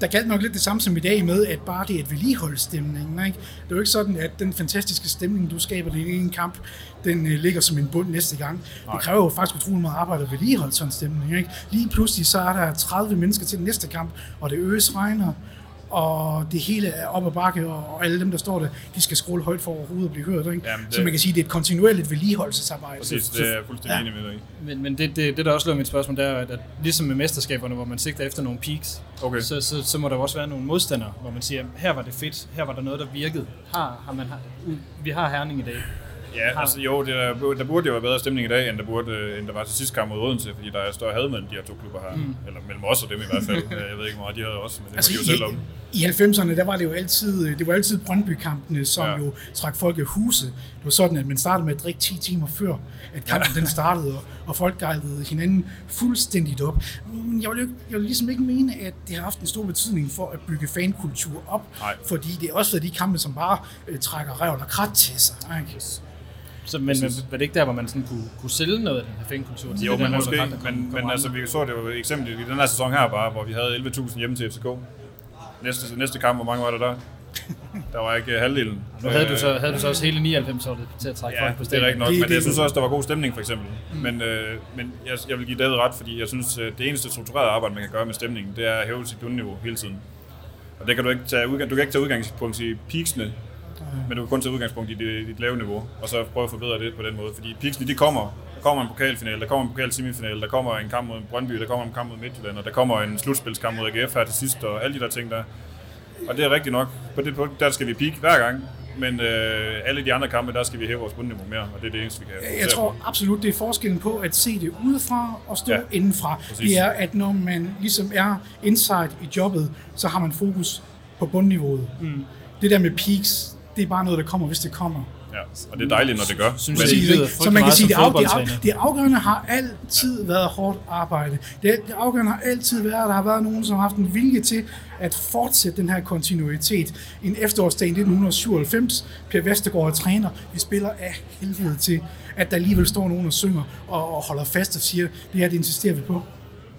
der galt nok lidt det samme som i dag med, at bare det er et vedligeholdsstemning. Ikke? Det er jo ikke sådan, at den fantastiske stemning, du skaber i en kamp, den øh, ligger som en bund næste gang. Det kræver jo faktisk utrolig meget arbejde at vedligeholde sådan en stemning. Ikke? Lige pludselig så er der 30 mennesker til den næste kamp, og det øges regner, og det hele er op ad bakke, og alle dem, der står der, de skal scrolle højt for overhovedet at blive hørt. Ikke? Jamen, det- Så man kan sige, at det er et kontinuerligt vedligeholdelsesarbejde. Præcis, det er jeg fuldstændig Ja. enig med dig. Men, men det, det, det, der også lå mit spørgsmål, det er, at, at ligesom med mesterskaberne, hvor man sigter efter nogle peaks, Okay. så, så, så må der også være nogle modstandere, hvor man siger, her var det fedt, her var der noget, der virkede. Har, har man, har, vi har Herning i dag. Ja, altså jo, det er, der burde jo være bedre stemning i dag, end der, burde, øh, end der var til sidste kamp mod Odense, fordi der er større had mellem de her to klubber her. Mm. Eller mellem os og dem i hvert fald. jeg ved ikke, hvor meget de havde også, men det altså, de jo selv om. i, i 90'erne, der var det jo altid, det var altid Brøndby-kampene, som ja. Ja. jo trak folk af huse. Det var sådan, at man startede med at drikke 10 timer før, at kampen den startede, og, og folk gejlede hinanden fuldstændigt op. Men jeg vil, jo jeg vil ligesom ikke mene, at det har haft en stor betydning for at bygge fankultur op, Nej. fordi det er også været de kampe, som bare øh, trækker røv og krat til sig. Ikke? Så, men, men var det ikke der, hvor man sådan kunne, kunne sælge noget af den her fankultur? til Jo, det der men hold, måske, der kom- men, kom men altså, vi så det jo eksempel i den her sæson her bare, hvor vi havde 11.000 hjemme til FCK. Næste, næste kamp, hvor mange var der der? Der var ikke øh, halvdelen. Nu havde du, så, havde du så også hele 99 år til at trække Ja, folk på det er stadion. rigtigt nok, men det- jeg synes også, der var god stemning for eksempel. Mm. Men, øh, men jeg, jeg vil give David ret, fordi jeg synes, øh, det eneste strukturerede arbejde, man kan gøre med stemningen, det er at hæve sit bundniveau hele tiden. Og det kan du ikke tage, udgang, du kan ikke tage udgangspunkt i peaksene, men du kan kun tage udgangspunkt i dit, dit lave niveau, og så prøve at forbedre det på den måde. Fordi peaksene, de kommer. Der kommer en pokalfinale, der kommer en pokal semifinale, der kommer en kamp mod Brøndby, der kommer en kamp mod Midtjylland, og der kommer en slutspilskamp mod AGF her til sidst, og alle de der ting der. Og det er rigtigt nok. På det punkt, der skal vi peak hver gang. men øh, alle de andre kampe, der skal vi hæve vores bundniveau mere, og det er det eneste, vi kan Jeg tror på. absolut, det er forskellen på at se det udefra og stå ja, indenfra. præcis. Det er, at når man ligesom er inside i jobbet, så har man fokus på bundniveauet. Mm. Det der med peaks, det er bare noget, der kommer, hvis det kommer. Ja, og det er dejligt, når det gør. Synes men, ikke? frygtelig Så man kan sige, det, af, det, af, det afgørende har altid været hårdt arbejde. Det, det afgørende har altid været, at der har været nogen, som har haft en vilje til at fortsætte den her kontinuitet. En efterårsdag i 1997, Per Vestergaard er træner. Vi spiller af helvede til, at der alligevel står nogen og synger og, og holder fast og siger, det her det insisterer vi på.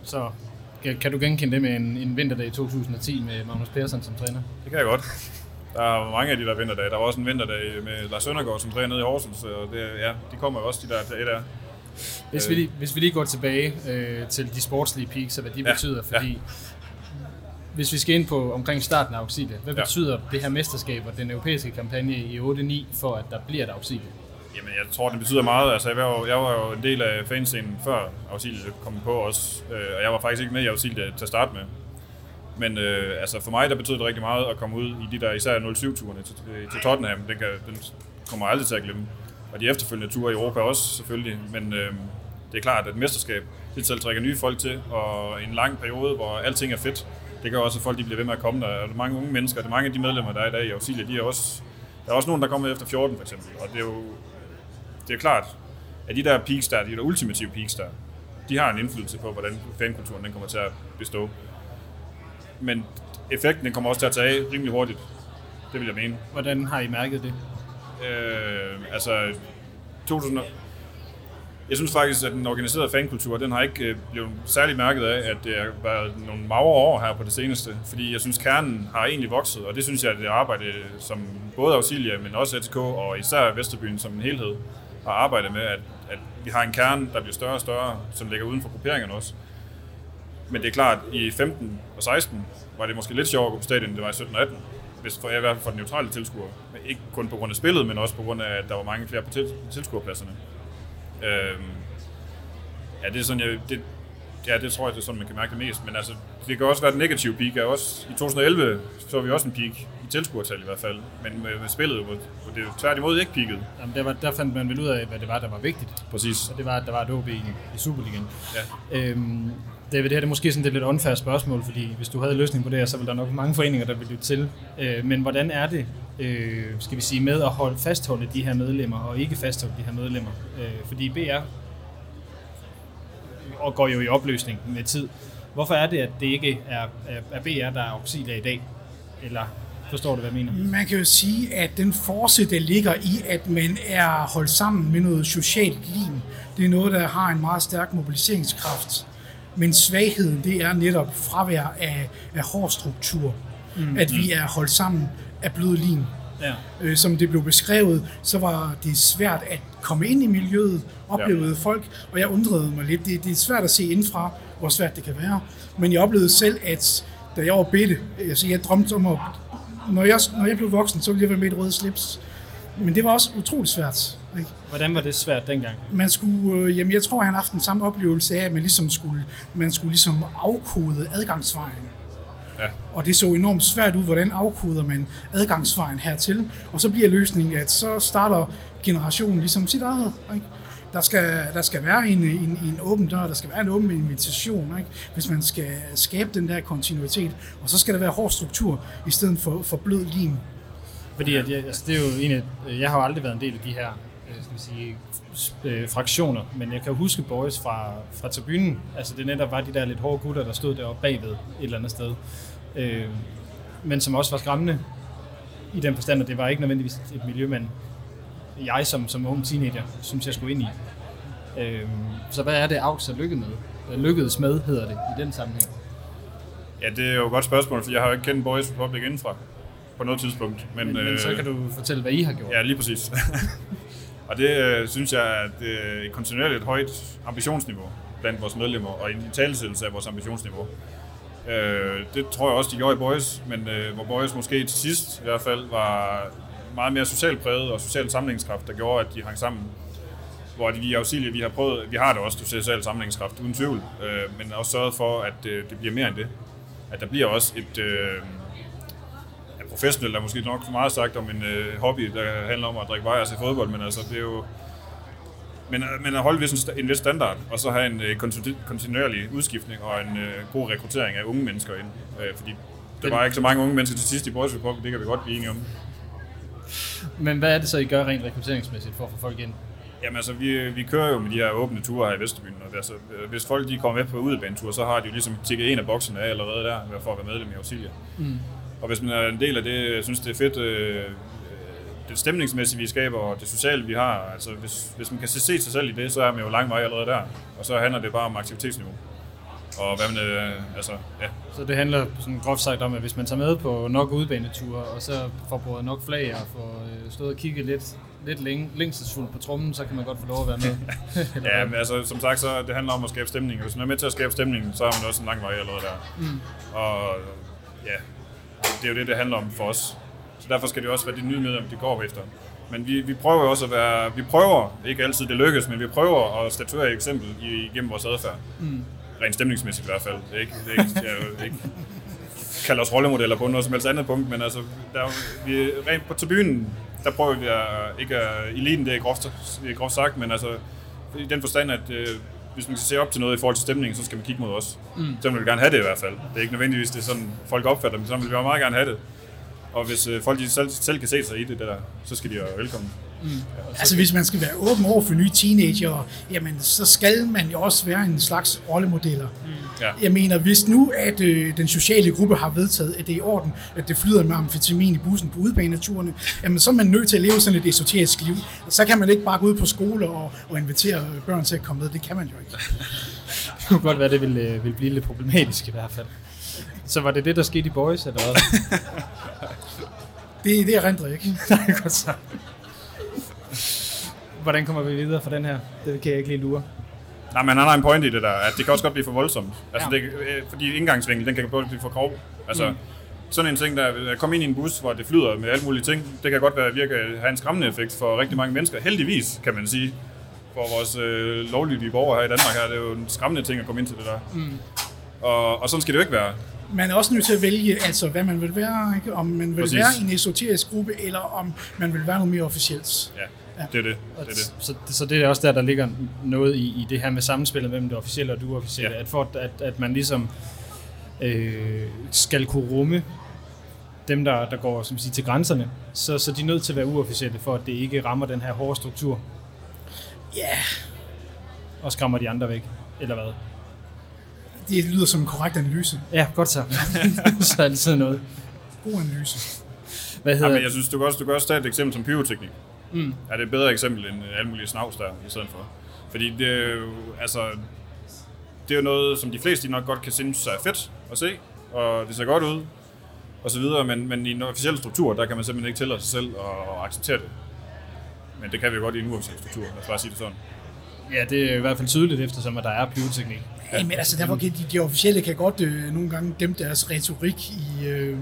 Så kan, kan du genkende det med en, en vinterdag i 2010 med Magnus Persson som træner? det kan jeg godt. Der er mange af de der vinterdage. Der var også en vinterdag med Lars Søndergaard, som træner nede i Horsens, og det, ja, de kommer jo også, de der dage der. Hvis vi lige, hvis vi lige går tilbage øh, til de sportslige peaks og hvad de Ja, betyder, fordi hvis vi skal ind på omkring starten af Auxilia, hvad Ja. betyder det her mesterskab og den europæiske kampagne i 8-9 for, at der bliver et Auxilia? Jamen, jeg tror, det betyder meget. Altså, jeg var jo, jeg var jo en del af fanscenen før Auxilia kom på også, øh, og jeg var faktisk ikke med i Auxilia til at starte med. Men øh, altså for mig, der betød det rigtig meget at komme ud i de der især 07-turene til, øh, til Tottenham. Den, kan, den kommer jeg aldrig til at glemme. Og de efterfølgende ture i Europa også, selvfølgelig. Men øh, det er klart, at et mesterskab, det tiltrækker nye folk til, og en lang periode, hvor alting er fedt, det gør også, at folk de bliver ved med at komme der. Og der er mange unge mennesker, det er mange af de medlemmer, der er i dag i Auxilia, de er også, der er også nogen, der kommer efter 14 for eksempel. Og det er jo det er klart, at de der peaks der, de der ultimative peaks der, de har en indflydelse på, hvordan fankulturen den kommer til at bestå. Men effekten den kommer også til at tage af rimelig hurtigt. Det vil jeg mene. Hvordan har I mærket det? Øh, altså, 2000, jeg synes faktisk, at den organiserede fankultur, den har ikke øh, blevet særlig mærket af, at det har været nogle magre år her på det seneste. Fordi jeg synes, kernen har egentlig vokset, og det synes jeg, at det arbejde, som både Auxilia, men også ATK og især Vesterbyen som en helhed, har arbejdet med, at, at vi har en kerne, der bliver større og større, som ligger uden for grupperingerne også. Men det er klart, i 15 og 16 var det måske lidt sjovere at gå på stadion, end det var i 17 og 18. Hvis for, i hvert fald for den neutrale tilskuer. Men ikke kun på grund af spillet, men også på grund af, at der var mange flere på til, tilskuerpladserne. Øhm, ja, det er sådan, jeg, det, ja, det tror jeg, det er sådan, man kan mærke det mest. Men altså, det kan også være den negative peak. Er også, I 2011 så vi også en peak, i tilskuertal i hvert fald. Men med, med spillet, hvor, hvor det tværtimod ikke peakede. Jamen, der, var, der fandt man vel ud af, hvad det var, der var vigtigt. Præcis. Og det var, at der var et OB i, i Superligaen. Ja. Øhm, David, det her det er måske sådan et lidt unfair spørgsmål, fordi hvis du havde løsning på det her, så ville der nok mange foreninger, der ville lytte til. Øh, men hvordan er det, øh, skal vi sige, med at holde, fastholde de her medlemmer, og ikke fastholde de her medlemmer? Øh, fordi BR og går jo i opløsning med tid. Hvorfor er det, at det ikke er, er, BR, der er Auxilia i dag? Eller forstår du, hvad jeg mener? Man kan jo sige, at den force, der ligger i, at man er holdt sammen med noget socialt lim, det er noget, der har en meget stærk mobiliseringskraft. Men svagheden, det er netop fravær af, af hård struktur. Mm. At vi er holdt sammen af blød lim. Ja. Øh, som det blev beskrevet, så var det svært at komme ind i miljøet, oplevede ja. folk, og jeg undrede mig lidt. Det, det er svært at se indfra, hvor svært det kan være. Men jeg oplevede selv, at da jeg var bitte, altså jeg drømte om at, når jeg, når jeg blev voksen, så ville jeg være med i et røde slips. Men det var også utroligt svært. Ikke? Hvordan var det svært dengang? Man skulle, øh, jamen jeg tror, han har haft den samme oplevelse af, at man ligesom skulle, man skulle ligesom afkode adgangsvejen. Ja. Og det så enormt svært ud, hvordan afkoder man adgangsvejen hertil. Og så bliver løsningen, at så starter generationen ligesom sit eget. Ikke? Der skal, der skal være en, en, en åben dør, der skal være en åben invitation, ikke? hvis man skal skabe den der kontinuitet. Og så skal der være hård struktur, i stedet for, for blød lim. Fordi at jeg, altså det er jo en af, jeg har jo aldrig været en del af de her skal vi sige, øh, fraktioner, men jeg kan huske boys fra, fra tribunen. Altså det netop var de der lidt hårde gutter, der stod deroppe bagved et eller andet sted. Øh, men som også var skræmmende i den forstand, at det var ikke nødvendigvis et miljø, man jeg som, som ung teenager synes, jeg skulle ind i. Øh, så hvad er det, AUX er lykket med? Øh, Lykkedes med, hedder det, i den sammenhæng. Ja, det er jo et godt spørgsmål, for jeg har jo ikke kendt Boys Republic indenfra på noget tidspunkt. Men, Men, men, men så kan du fortælle, hvad I har gjort. Ja, lige præcis. og det øh, synes jeg er et, øh, et kontinuerligt højt ambitionsniveau blandt vores medlemmer, og en talesættelse af vores ambitionsniveau. Øh, det tror jeg også, de gjorde i Boys, men øh, hvor Boys måske til sidst i hvert fald var meget mere socialt præget og social sammenhængskraft, der gjorde, at de hang sammen. Hvor vi i Auxilia, vi har prøvet, vi har det også social sammenhængskraft, uden tvivl, øh, men også sørget for, at øh, det bliver mere end det. At der bliver også et, øh, professionelt er måske nok for meget sagt om en øh, hobby, der handler om at drikke bajer til fodbold, men altså det er jo... Men, øh, men at holde en, en vis standard, og så have en øh, kontinuer- kontinuerlig udskiftning og en øh, god rekruttering af unge mennesker ind. Øh, fordi der var ikke så mange unge mennesker til sidst i Boys Republic, det kan vi godt blive enige om. Men hvad er det så, I gør rent rekrutteringsmæssigt for at få folk ind? Jamen altså, vi, vi kører jo med de her åbne ture her i Vesterbyen, og altså, øh, hvis folk de kommer med på udebanetur, så har de jo ligesom tikket en af boksene af allerede der, for at være medlem i Auxilia. Mm. Og hvis man er en del af det, jeg synes det er fedt, øh, det stemningsmæssige, vi skaber, og det sociale, vi har, altså hvis, hvis man kan se sig selv i det, så er man jo lang vej allerede der. Og så handler det bare om aktivitetsniveau. Og hvad man, øh, altså, ja, Så det handler sådan groft sagt om, at hvis man tager med på nok udbaneture, og så får båret nok flag og får øh, stået og kigget lidt, lidt længe, længselsfuldt på trummen, så kan man godt få lov at være med. Ja, men altså, som sagt, så det handler om at skabe stemning. Hvis man er med til at skabe stemning, så er man også en lang vej allerede der. Mm. Og ja, det er jo det, det handler om for os. Så derfor skal det også være de nye medlemmer, de går efter. Men vi, vi prøver også at være, vi prøver, ikke altid det lykkes, men vi prøver at statuere et eksempel igennem vores adfærd. Mm. Rent stemningsmæssigt i hvert fald. Det ikke, det ikke, jeg ikke kalder os rollemodeller på noget som helst andet punkt, men altså, der, er vi, rent på tribunen, der prøver vi at, ikke at, eliten, det er groft, groft sagt, men altså, i den forstand, at øh, hvis man skal se op til noget i forhold til stemningen, så skal man kigge mod os. Mm. Så vil vi gerne have det i hvert fald. Det er ikke nødvendigvis det sådan, folk opfatter, men så vil vi meget gerne have det. Og hvis øh, folk de selv, selv kan se sig i det der, så skal de være velkommen. Altså hvis man skal være åben over for nye teenager, jamen så skal man jo også være en slags rollemodeller. Ja. Jeg mener, hvis nu at øh, den sociale gruppe har vedtaget, at det er i orden, at det flyder med amfetamin i bussen på udebaneturene, jamen så er man nødt til at leve sådan et esoterisk liv. Så kan man ikke bare gå ud på skole og, og invitere børn til at komme med. Det kan man jo ikke. Det kunne godt være, det ville, øh, ville blive lidt problematisk i hvert fald. Så var det det, der skete i Boys, eller hvad? Det, det erindrer jeg ikke. Nej, godt så. Hvordan kommer vi videre fra den her? Det kan jeg ikke lige lure. Nej, men han har en point i det der, at det kan også godt blive for voldsomt. Altså, Ja. det, øh, fordi indgangsvinkel, den kan godt blive for grov. Altså, mm. sådan en ting, der at komme ind i en bus, hvor det flyder med alle mulige ting, det kan godt være virke have en skræmmende effekt for rigtig mange mennesker. Heldigvis, kan man sige. For vores øh, lovlydige borgere her i Danmark her, det er jo en skræmmende ting at komme ind til det der. Mm. Og, og sådan skal det jo ikke være. Man er også nødt til at vælge, altså hvad man vil være, ikke? om man vil Præcis. være i en esoterisk gruppe, eller om man vil være noget mere officielt. Ja, det er det. Det, er det. Så, så det er også der, der ligger noget i, i det her med samspillet mellem det officielle og det uofficielle. Ja. At for at, at man ligesom øh, skal kunne rumme dem, der, der går som siger, til grænserne, så, så de er nødt til at være uofficielle, for at det ikke rammer den her hårde struktur Ja, og skræmmer de andre væk. Eller hvad? det lyder som en korrekt analyse. Ja, godt så. så er sådan noget. God analyse. Hvad hedder men jeg synes, du kan også, du kan også tage et eksempel som pyroteknik. Mm. Er det et bedre eksempel end alle mulige snavs der i stedet for? Fordi det er jo, altså, det er jo noget, som de fleste de nok godt kan synes er fedt at se, og det ser godt ud, og så videre, men, men i en officiel struktur, der kan man simpelthen ikke tillade sig selv at, at acceptere det. Men det kan vi jo godt i en uofficiel struktur, lad os bare sige det sådan. Ja, det er i hvert fald tydeligt, eftersom at der er pyroteknik. Ja, men altså derfor kan de, de officielle kan godt øh, nogle gange dæmpe deres retorik i, øh,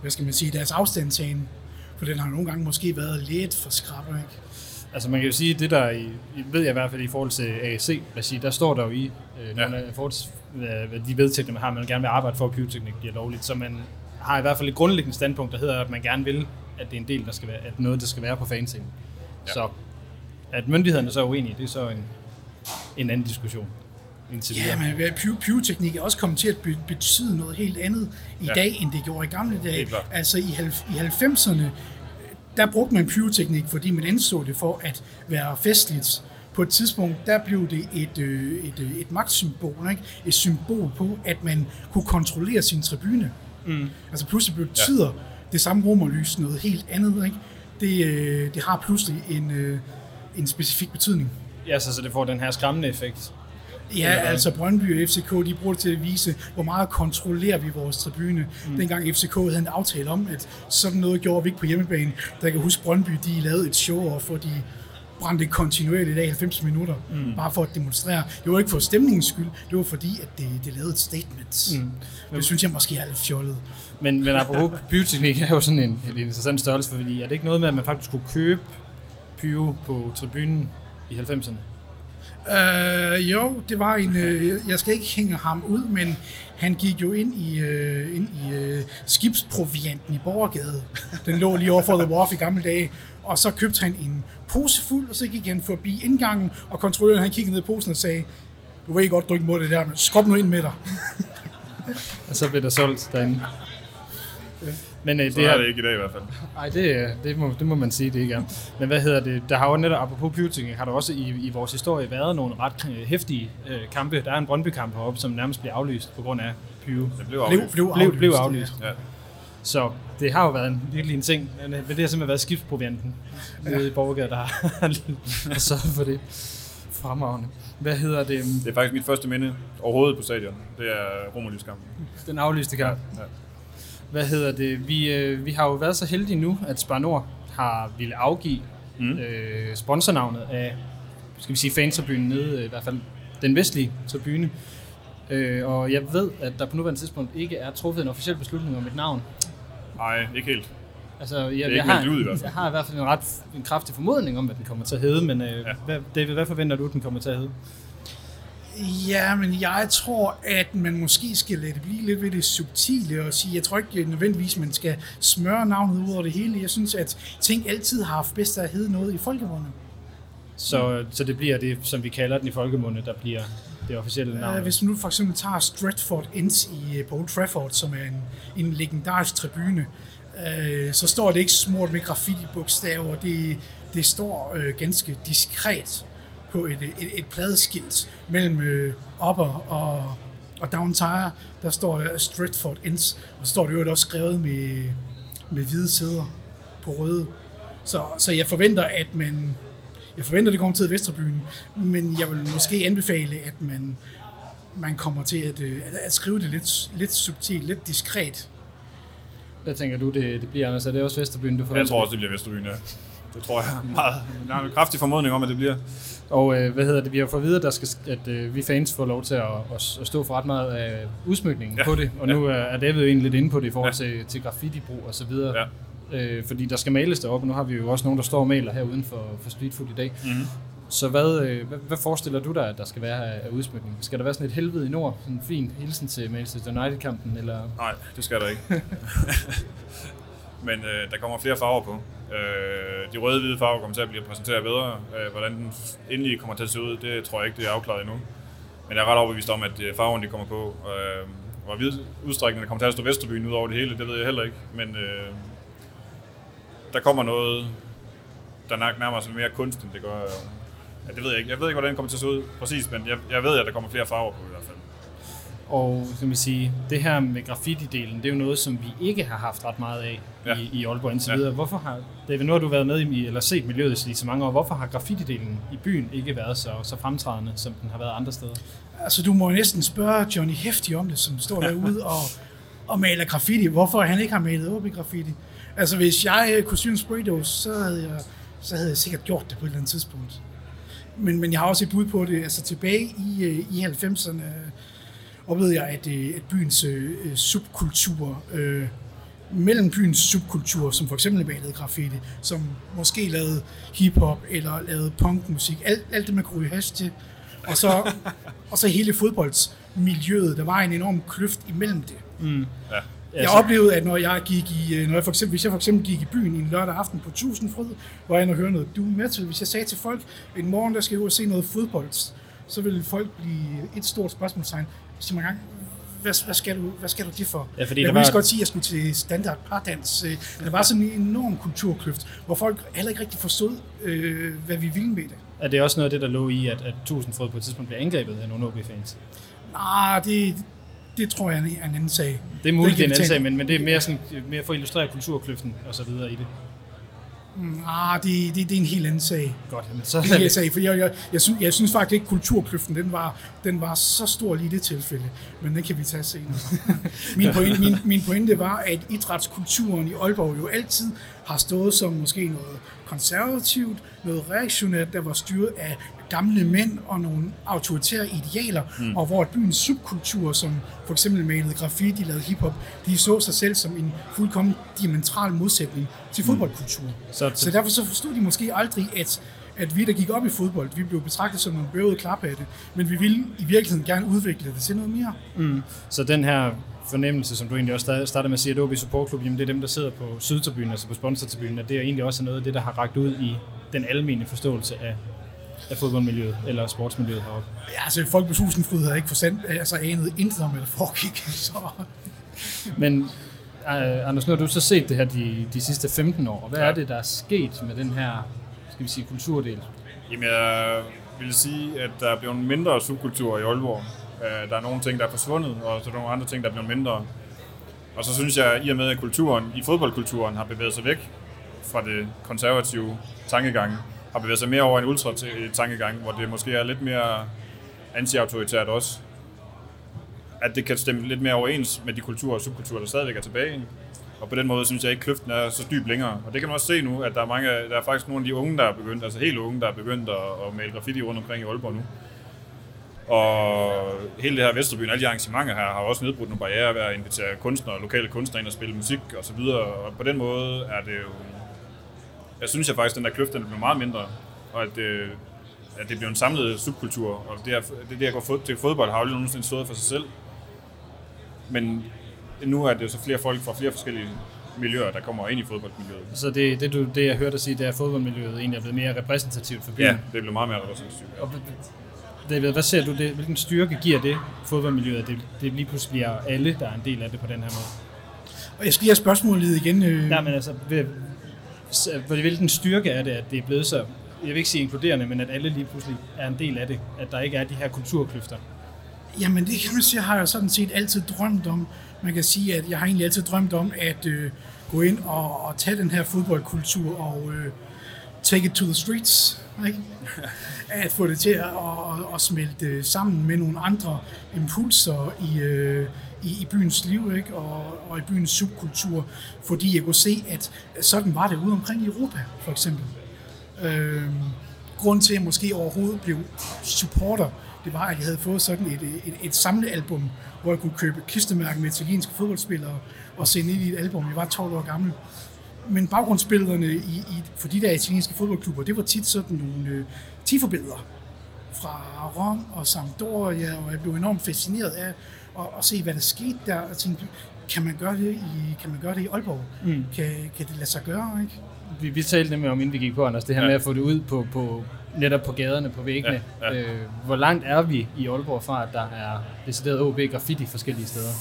hvad skal man sige, deres afstandtagen. For den har nogle gange måske været lidt for skrab, ikke? Altså man kan jo sige, det der, i, ved jeg i hvert fald i forhold til AAC, regi, der står der jo i øh, Ja. nogle af forhold, hvad de vedtægter, man har, man gerne vil arbejde for, at pyroteknik bliver lovligt. Så man har i hvert fald et grundlæggende standpunkt, der hedder, at man gerne vil, at det er en del, der skal være, at noget, der skal være på fanscenen. Ja. Så at myndighederne så er uenige, det er så en, en anden diskussion. Ja, men py- pyroteknik er også kommet til at be- betyde noget helt andet i Ja. dag, end det gjorde i gamle dage. Altså i 90'erne, der brugte man pyroteknik, fordi man anså det for at være festligt. På et tidspunkt, der blev det et, øh, et, øh, et magtsymbol, ikke? et symbol på, at man kunne kontrollere sin tribune. Mm. Altså pludselig betyder ja. det samme romerlys noget helt andet. Ikke? Det, øh, det har pludselig en, en specifik betydning. Ja, så, så det får den her skræmmende effekt. Ja, altså Brøndby og FCK, de bruger det til at vise, hvor meget kontrollerer vi vores tribune. Mm. Dengang FCK havde en aftale om, at sådan noget gjorde vi ikke på hjemmebane. Der kan huske, Brøndby, de lavede et show, for de brændte kontinuerligt af 90 minutter, mm. bare for at demonstrere. Det var ikke for stemningens skyld, det var fordi, at det, det lavede et statement. Mm. Det synes jeg måske er lidt fjollet. Men, men apropos pyroteknik er jo sådan en, en interessant størrelse, fordi er det ikke noget med, at man faktisk kunne købe pyro på tribunen i 90'erne? Uh, jo, det var en, uh, jeg skal ikke hænge ham ud, men han gik jo ind i, uh, ind i uh, skibsprovianten i Borgergade. Den lå lige over for The Wharf i gamle dage. Og så købte han en pose fuld, og så gik han forbi indgangen, og kontrolløren han kiggede ned i posen og sagde, du ved godt, du ikke må det der, men skub nu ind med dig. Og så blev der solgt derinde. Men øh, Så det er det ikke i dag i hvert fald. Nej, det, øh, det, må, det må man sige, det ikke er. Men hvad hedder det? Der har jo netop, apropos Pyroting, har der også i, i vores historie været nogle ret øh, hæftige øh, kampe. Der er en Brøndby-kamp heroppe, som nærmest bliver aflyst på grund af pyro. Det blev Blev, aflyst. blev, Blev, aflyst, blev aflyst. Ja. Så det har jo været en, virkelig en ting. Men øh, det har simpelthen været skibsprovianten nede i Borgergade, der har sørget for det. Fremragende. Hvad hedder det? Det er faktisk mit første minde overhovedet på stadion. Det er Romerlys kamp. Den aflyste kamp. Ja. Hvad hedder det? Vi, øh, vi har jo været så heldige nu, at Spar Nord har ville afgive Mm. øh, sponsornavnet af, skal vi sige, fantribunen nede, øh, i hvert fald den vestlige tribune. Øh, og jeg ved, at der på nuværende tidspunkt ikke er truffet en officiel beslutning om et navn. Nej, ikke helt. Altså, jeg, ikke jeg, har, ud i hvert fald. jeg har i hvert fald en ret en kraftig formodning om, hvad den kommer til at hedde, men øh, Ja. ja. hvad, David, hvad forventer du, den kommer til at hedde? Ja, men jeg tror, at man måske skal lade det blive lidt ved det subtile og sige, jeg tror ikke nødvendigvis, man skal smøre navnet ud over det hele. Jeg synes, at ting altid har haft bedst at hedde noget i folkemunde. Så, så det bliver det, som vi kalder den i folkemunde, der bliver det officielle navn. Uh, hvis man nu for eksempel tager Stratford Ends i, øh, på Old Trafford, som er en, en legendarisk tribune, uh, så står det ikke smurt med graffiti-bogstaver. Det, det står uh, ganske diskret på et, et, et pladeskilt mellem uh, Upper og, og Downtire. Der står der Stratford Ends, og så står det jo også skrevet med, med hvide sæder på røde. Så, så jeg forventer, at man jeg forventer, det kommer til Vesterbyen, men jeg vil måske anbefale, at man, man kommer til at, øh, at, at skrive det lidt, lidt subtilt, lidt diskret. Hvad tænker du, det, det bliver, Anders? Er det også Vesterbyen, du forventer? Jeg tror også, det bliver Vesterbyen, ja. Det tror jeg meget. Der er en kraftig formodning om, at det bliver. Og øh, hvad hedder det? Vi har fået at vide, at, der skal, at øh, vi fans får lov til at, at, at stå for ret meget af udsmykningen Ja. ja. på det. Og nu er, David jo egentlig lidt inde på det i forhold Ja. til, til graffiti-brug og så videre. Ja. Øh, fordi der skal males deroppe, og nu har vi jo også nogen, der står og maler her uden for, for Street Food i dag. Mm-hmm. Så hvad, øh, hvad, hvad forestiller du dig, at der skal være af, af udsmykning? Skal der være sådan et helvede i nord? Sådan en fin hilsen til Manchester United-kampen? Eller? Nej, det skal der ikke. Men øh, der kommer flere farver på. Øh, de røde-hvide farver kommer til at blive præsenteret bedre. Øh, hvordan den endelig kommer til at se ud, det tror jeg ikke, det er afklaret endnu. Men jeg er ret overbevist om, at øh, farverne de kommer på. Øh, hvor vid der kommer til at stå Vesterbyen ud over det hele, det ved jeg heller ikke. Men øh, der kommer noget, der nok nærmer sig mere kunst, end det gør... Øh, ja, det ved jeg ikke. Jeg ved ikke, hvordan det kommer til at se ud præcis, men jeg, jeg ved, at der kommer flere farver på i hvert fald. Og kan man sige, det her med graffiti-delen, det er jo noget, som vi ikke har haft ret meget af Ja. i, i Aalborg indtil ja. videre. Hvorfor har, David, nu har du været med i, eller set miljøet i så mange år, hvorfor har graffiti-delen i byen ikke været så, så fremtrædende, som den har været andre steder? Altså, du må jo næsten spørge Johnny Hefti om det, som står derude og, og maler graffiti. Hvorfor han ikke har malet OB graffiti? Altså, hvis jeg øh, kunne syge en spraydose, så havde, jeg, så havde jeg sikkert gjort det på et eller andet tidspunkt. Men, men jeg har også et bud på det. Altså, tilbage i, øh, i 90'erne øh, oplevede jeg, at, at byens øh, subkultur, øh, mellem byens subkultur, som for eksempel malede graffiti, som måske lavede hiphop eller lavede punkmusik, alt, alt det, man kunne hash til, og så, og så hele fodboldsmiljøet, der var en enorm kløft imellem det. Ja. Jeg oplevede, at når jeg gik i, øh, når jeg for eksempel, hvis jeg for eksempel gik i byen en lørdag aften på Tusindfryd, hvor jeg og høre noget doom metal, hvis jeg sagde til folk, en morgen der skal jeg ud og se noget fodbold, så ville folk blive et stort spørgsmålstegn. Sig mig gang, hvad, hvad, skal du, hvad skal du det for? Ja, fordi jeg ville var- godt sige, at jeg skulle til standard pardans. Øh, Der var sådan en enorm kulturkløft, hvor folk heller ikke rigtig forstod, øh, hvad vi ville med det. Er det også noget af det, der lå i, at, at Tusindfrød på et tidspunkt blev angrebet af nogle OB-fans? Ah, det, det tror jeg er en anden sag. Det er muligt, det er en anden sag, men, men det er mere, sådan, mere for at illustrere kulturkløften og så videre i det. Ah, det, det, det er en helt anden sag. Godt, men så Det kan jeg sige, for jeg, jeg, jeg, synes, jeg synes faktisk ikke, at kulturkløften den var, den var så stor lige i det tilfælde, men den kan vi tage senere. min, pointe, min, min pointe var, at idrætskulturen i Aalborg jo altid har stået som måske noget konservativt, noget reaktionært, der var styret af gamle mænd og nogle autoritære idealer, mm. og hvor byens subkultur, som for eksempel malede graffiti, lavede hiphop, de så sig selv som en fuldkommen diametral modsætning til fodboldkultur. Så, Så derfor så forstod de måske aldrig, at, at vi, der gik op i fodbold, vi blev betragtet som nogle bøvede klaphatte, men vi ville i virkeligheden gerne udvikle det til noget mere. Mm. Så den her fornemmelse, som du egentlig også startede med at sige, at OB Support Club, jamen det er dem, der sidder på sydtribunen, altså på sponsortribunen, at det er egentlig også noget af det, der har ragt ud i den almene forståelse af, af fodboldmiljøet eller sportsmiljøet heroppe. Ja, altså folk på Susenfryd havde ikke forstand, altså anet intet om, hvad der foregik. Så. Men uh, Anders, nu har du så set det her de, de sidste 15 år, og hvad ja. er det, der er sket med den her, skal vi sige, kulturdel? Jamen, jeg vil sige, at der er blevet mindre subkultur i Aalborg. Øh, der er nogle ting, der er forsvundet, og så er der nogle andre ting, der er blevet mindre. Og så synes jeg, i og med at kulturen, i fodboldkulturen har bevæget sig væk fra det konservative tankegang, har bevæget sig mere over en ultra-tankegang, hvor det måske er lidt mere anti-autoritært også. At det kan stemme lidt mere overens med de kulturer og subkulturer, der stadigvæk er tilbage. Og på den måde synes jeg ikke, kløften er så dyb længere. Og det kan man også se nu, at der er, mange, der er faktisk nogle af de unge, der er begyndt, altså helt unge, der er begyndt at, at male graffiti rundt omkring i Aalborg nu. Og hele det her Vesterbyen, alle de arrangementer her, har også nedbrudt nogle barriere ved at invitere kunstnere, lokale kunstnere ind og spille musik og så videre. Og på den måde er det jo... Jeg synes jeg faktisk, at den der kløft, den bliver meget mindre. Og at det, at det bliver en samlet subkultur. Og det, er, det, det at gå til fodbold har jo aldrig nogensinde stået for sig selv. Men nu er det så flere folk fra flere forskellige miljøer, der kommer ind i fodboldmiljøet. Så det, det, du, det jeg hørte dig sige, det er, at fodboldmiljøet egentlig er blevet mere repræsentativt for byen? Ja, det bliver meget mere repræsentativt. Ja. Og David, hvad ser du det? Hvilken styrke giver det fodboldmiljøet, at det, det lige pludselig bliver alle, der er en del af det på den her måde? Og jeg skal lige have spørgsmålet igen. Øh... Nej, men altså, hvilken styrke er det, at det er blevet så, jeg vil ikke sige inkluderende, men at alle lige pludselig er en del af det, at der ikke er de her kulturkløfter? Jamen det kan man sige, har jeg sådan set altid drømt om. Man kan sige, at jeg har egentlig altid drømt om at øh, gå ind og, og tage den her fodboldkultur og øh, take it to the streets. Ikke? at få det til at, at, at smelte sammen med nogle andre impulser i, øh, i, i byens liv ikke? Og, og i byens subkultur, fordi jeg kunne se, at sådan var det ude omkring i Europa, for eksempel. Øh, grund til, at jeg måske overhovedet blev supporter, det var, at jeg havde fået sådan et, et, et samlealbum, hvor jeg kunne købe kistemærker med italienske fodboldspillere og sende ind i et album. Jeg var 12 år gammel men baggrundsbillederne i, i, for de der italienske fodboldklubber, det var tit sådan nogle øh, tifobilleder fra Rom og Sampdoria, og jeg blev enormt fascineret af at, at se, hvad der skete der, og tænkte, kan man gøre det i, kan man gøre det i Aalborg? Mm. Kan, kan det lade sig gøre, ikke? Vi, vi talte nemlig om, inden vi gik på, Anders, det her ja. med at få det ud på, på netop på gaderne, på væggene. Ja, ja. Øh, hvor langt er vi i Aalborg fra, at der er decideret OB graffiti forskellige steder?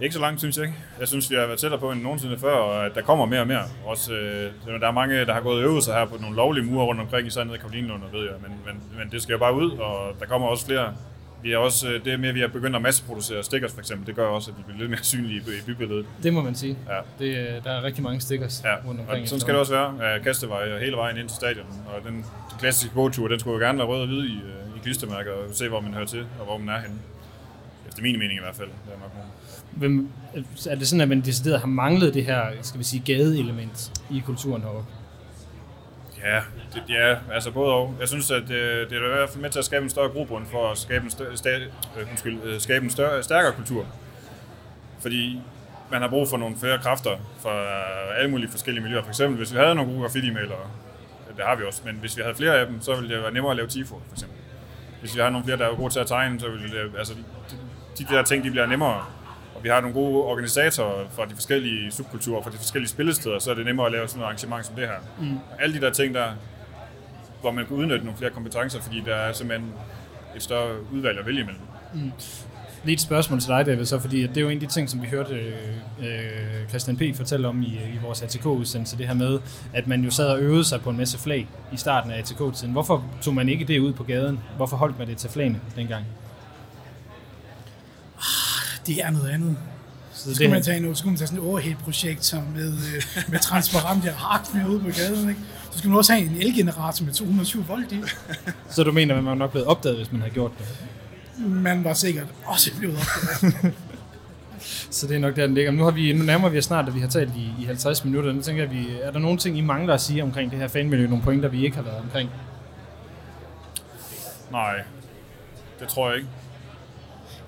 Ikke så langt, synes jeg ikke. Jeg synes, vi har været tættere på end nogensinde før, og at der kommer mere og mere. Også, øh, der er mange, der har gået øvelser her på nogle lovlige mure rundt omkring, især nede i Karolinlund, ved jeg. Men, men, men det skal jo bare ud, og der kommer også flere. Vi er også, øh, det er mere, vi har begyndt at masseproducere stickers for eksempel. Det gør også, at vi bliver lidt mere synlige i bybilledet. Det må man sige. Ja. Det, øh, der er rigtig mange stickers ja. rundt omkring. Og sådan skal det også være. Kastevej og hele vejen ind til stadion. Og den klassiske gåtur, den skulle jo gerne være rød og hvid i, øh, i klistermærker og se, hvor man hører til og hvor man er henne. Efter min mening i hvert fald. Det er nok Hvem, er det sådan, at man decideret har manglet det her, skal vi sige, gadeelement i kulturen herovre? Ja, det, ja, altså både og. Jeg synes, at det, det er i hvert fald med til at skabe en større grobund for at skabe en, større, sta, øh, undskyld, øh, skabe en større, stærkere kultur. Fordi man har brug for nogle flere kræfter fra alle mulige forskellige miljøer. For eksempel, hvis vi havde nogle gode graffiti-malere, øh, det har vi også, men hvis vi havde flere af dem, så ville det være nemmere at lave tifo, for eksempel. Hvis vi har nogle flere, der er gode til at tegne, så ville det, altså, de, de der ting, de bliver nemmere og vi har nogle gode organisatorer fra de forskellige subkulturer, fra de forskellige spillesteder, så er det nemmere at lave sådan et arrangement som det her. Mm. Og alle de der ting, der, hvor man kan udnytte nogle flere kompetencer, fordi der er simpelthen et større udvalg at vælge imellem. Mm. Lige et spørgsmål til dig, David, så, fordi det er jo en af de ting, som vi hørte øh, Christian P. fortælle om i, i vores ATK-udsendelse, det her med, at man jo sad og øvede sig på en masse flag i starten af ATK-tiden. Hvorfor tog man ikke det ud på gaden? Hvorfor holdt man det til flagene dengang? Det er noget andet. Så, så skulle man tage, noget, så skulle man tage sådan et overhead-projekt som med, øh, med transparent hardware ude på gaden. Ikke? Så skulle man også have en elgenerator med 220 volt i. så du mener, at man var nok blevet opdaget, hvis man havde gjort det? Man var sikkert også blevet opdaget. så det er nok der, den ligger. Nu, har vi, nu nærmer vi os snart, at vi har talt i, i 50 minutter. Nu tænker jeg, vi, er der nogle ting, I mangler at sige omkring det her fanmiljø? Nogle pointer, vi ikke har været omkring? Nej, det tror jeg ikke.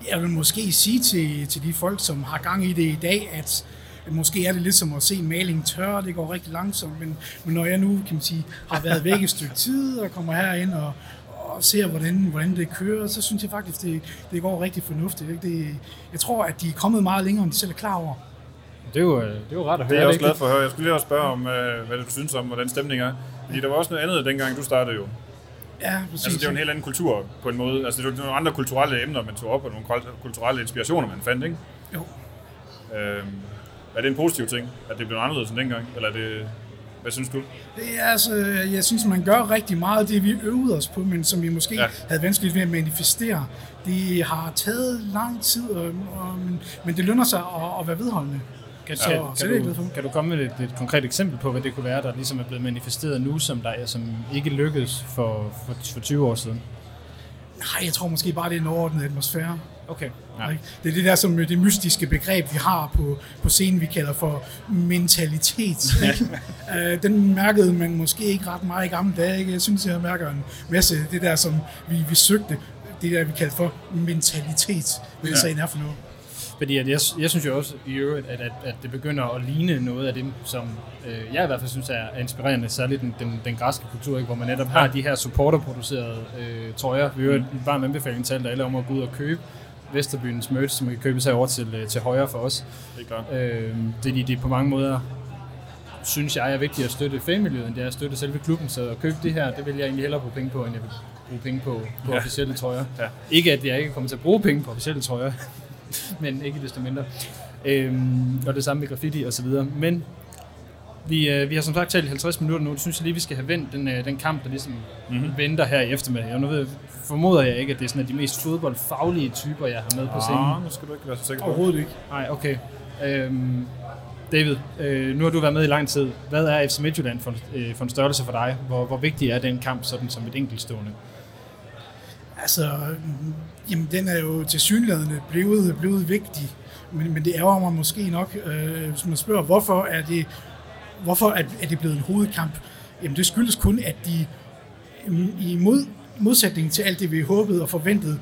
Jeg vil måske sige til, til de folk, som har gang i det i dag, at måske er det lidt som at se maling tørre, det går rigtig langsomt, men, men når jeg nu, kan man sige, har været væk et stykke tid og kommer herind og, og ser, hvordan, hvordan det kører, så synes jeg faktisk, det, det går rigtig fornuftigt. Ikke? Det, jeg tror, at de er kommet meget længere, end de selv er klar over. Det er jo, øh, det er jo rart at Det høre. er jeg også glad for at høre. Jeg skulle lige også spørge om, øh, hvad du synes om, hvordan stemningen er. Fordi der var også noget andet, dengang du startede jo. Ja, præcis. Altså, det er jo en helt anden kultur på en måde. Altså, det er nogle andre kulturelle emner, man tog op, og nogle kul- kulturelle inspirationer, man fandt, ikke? Jo. Øhm, er det en positiv ting, at det blev anderledes end dengang? Eller er det... Hvad synes du? Det er altså, jeg synes, man gør rigtig meget af det, vi øvede os på, men som vi måske ja. havde vanskeligt ved at manifestere. Det har taget lang tid, og, og, men, men det lønner sig at, at være vedholdende. Kan, Så- kan, så kan, det du, kan du komme med et, et konkret eksempel på, hvad det kunne være, der ligesom er blevet manifesteret nu, som, der er, som ikke lykkedes for, for, for 20 år siden? Nej, jeg tror måske bare, det er en overordnet atmosfære. Okay. Ja. Det er det der som det mystiske begreb, vi har på, på scenen, vi kalder for mentalitet. Ikke? Øh, den mærkede man måske ikke ret meget i gamle dage. Ikke? Jeg synes, jeg mærker en masse det der, som vi, vi søgte, det der, vi kalder for mentalitet, hvad Ja. ja. er for noget. Fordi at jeg, jeg synes jo også i øvrigt, at, at, at det begynder at ligne noget af det, som øh, jeg i hvert fald synes er, er inspirerende, særligt den, den, den græske kultur, ikke? hvor man netop har de her supporterproducerede øh, trøjer. Vi har en varm anbefaling til alle om at gå ud og købe Vesterbyens merch, som kan købes herovre til, øh, til højre for os. Det er klart. Øh, det, de, de på mange måder synes jeg er vigtigt at støtte fanmiljøet, end det er at støtte selve klubben. Så at købe det her, det vil jeg egentlig hellere bruge penge på, end jeg vil bruge penge på, på ja. officielle trøjer. Ja. Ikke at jeg ikke kommer til at bruge penge på officielle trøjer, men ikke desto mindre. Øhm, og det samme med graffiti og så videre. Men vi, øh, vi har som sagt talt i 50 minutter nu. Det synes jeg lige, vi skal have vendt den, øh, den kamp, der ligesom Mhm. mm-hmm. venter her i eftermiddag. Og nu ved, formoder jeg ikke, at det er sådan at de mest fodboldfaglige typer, jeg har med på scenen. Ah, nu skal du ikke være så sikker på. Overhovedet ikke. Nej, okay. Øhm, David, øh, nu har du været med i lang tid. Hvad er FC Midtjylland for, øh, for en størrelse for dig? Hvor, hvor vigtig er den kamp sådan som et enkeltstående? Altså, jamen, den er jo til synlædende blevet, blevet vigtig, men, men det ærger mig måske nok, øh, hvis man spørger, hvorfor er det, hvorfor er, er det blevet en hovedkamp? Jamen, det skyldes kun, at de i mod, modsætning til alt det, vi håbede og forventede,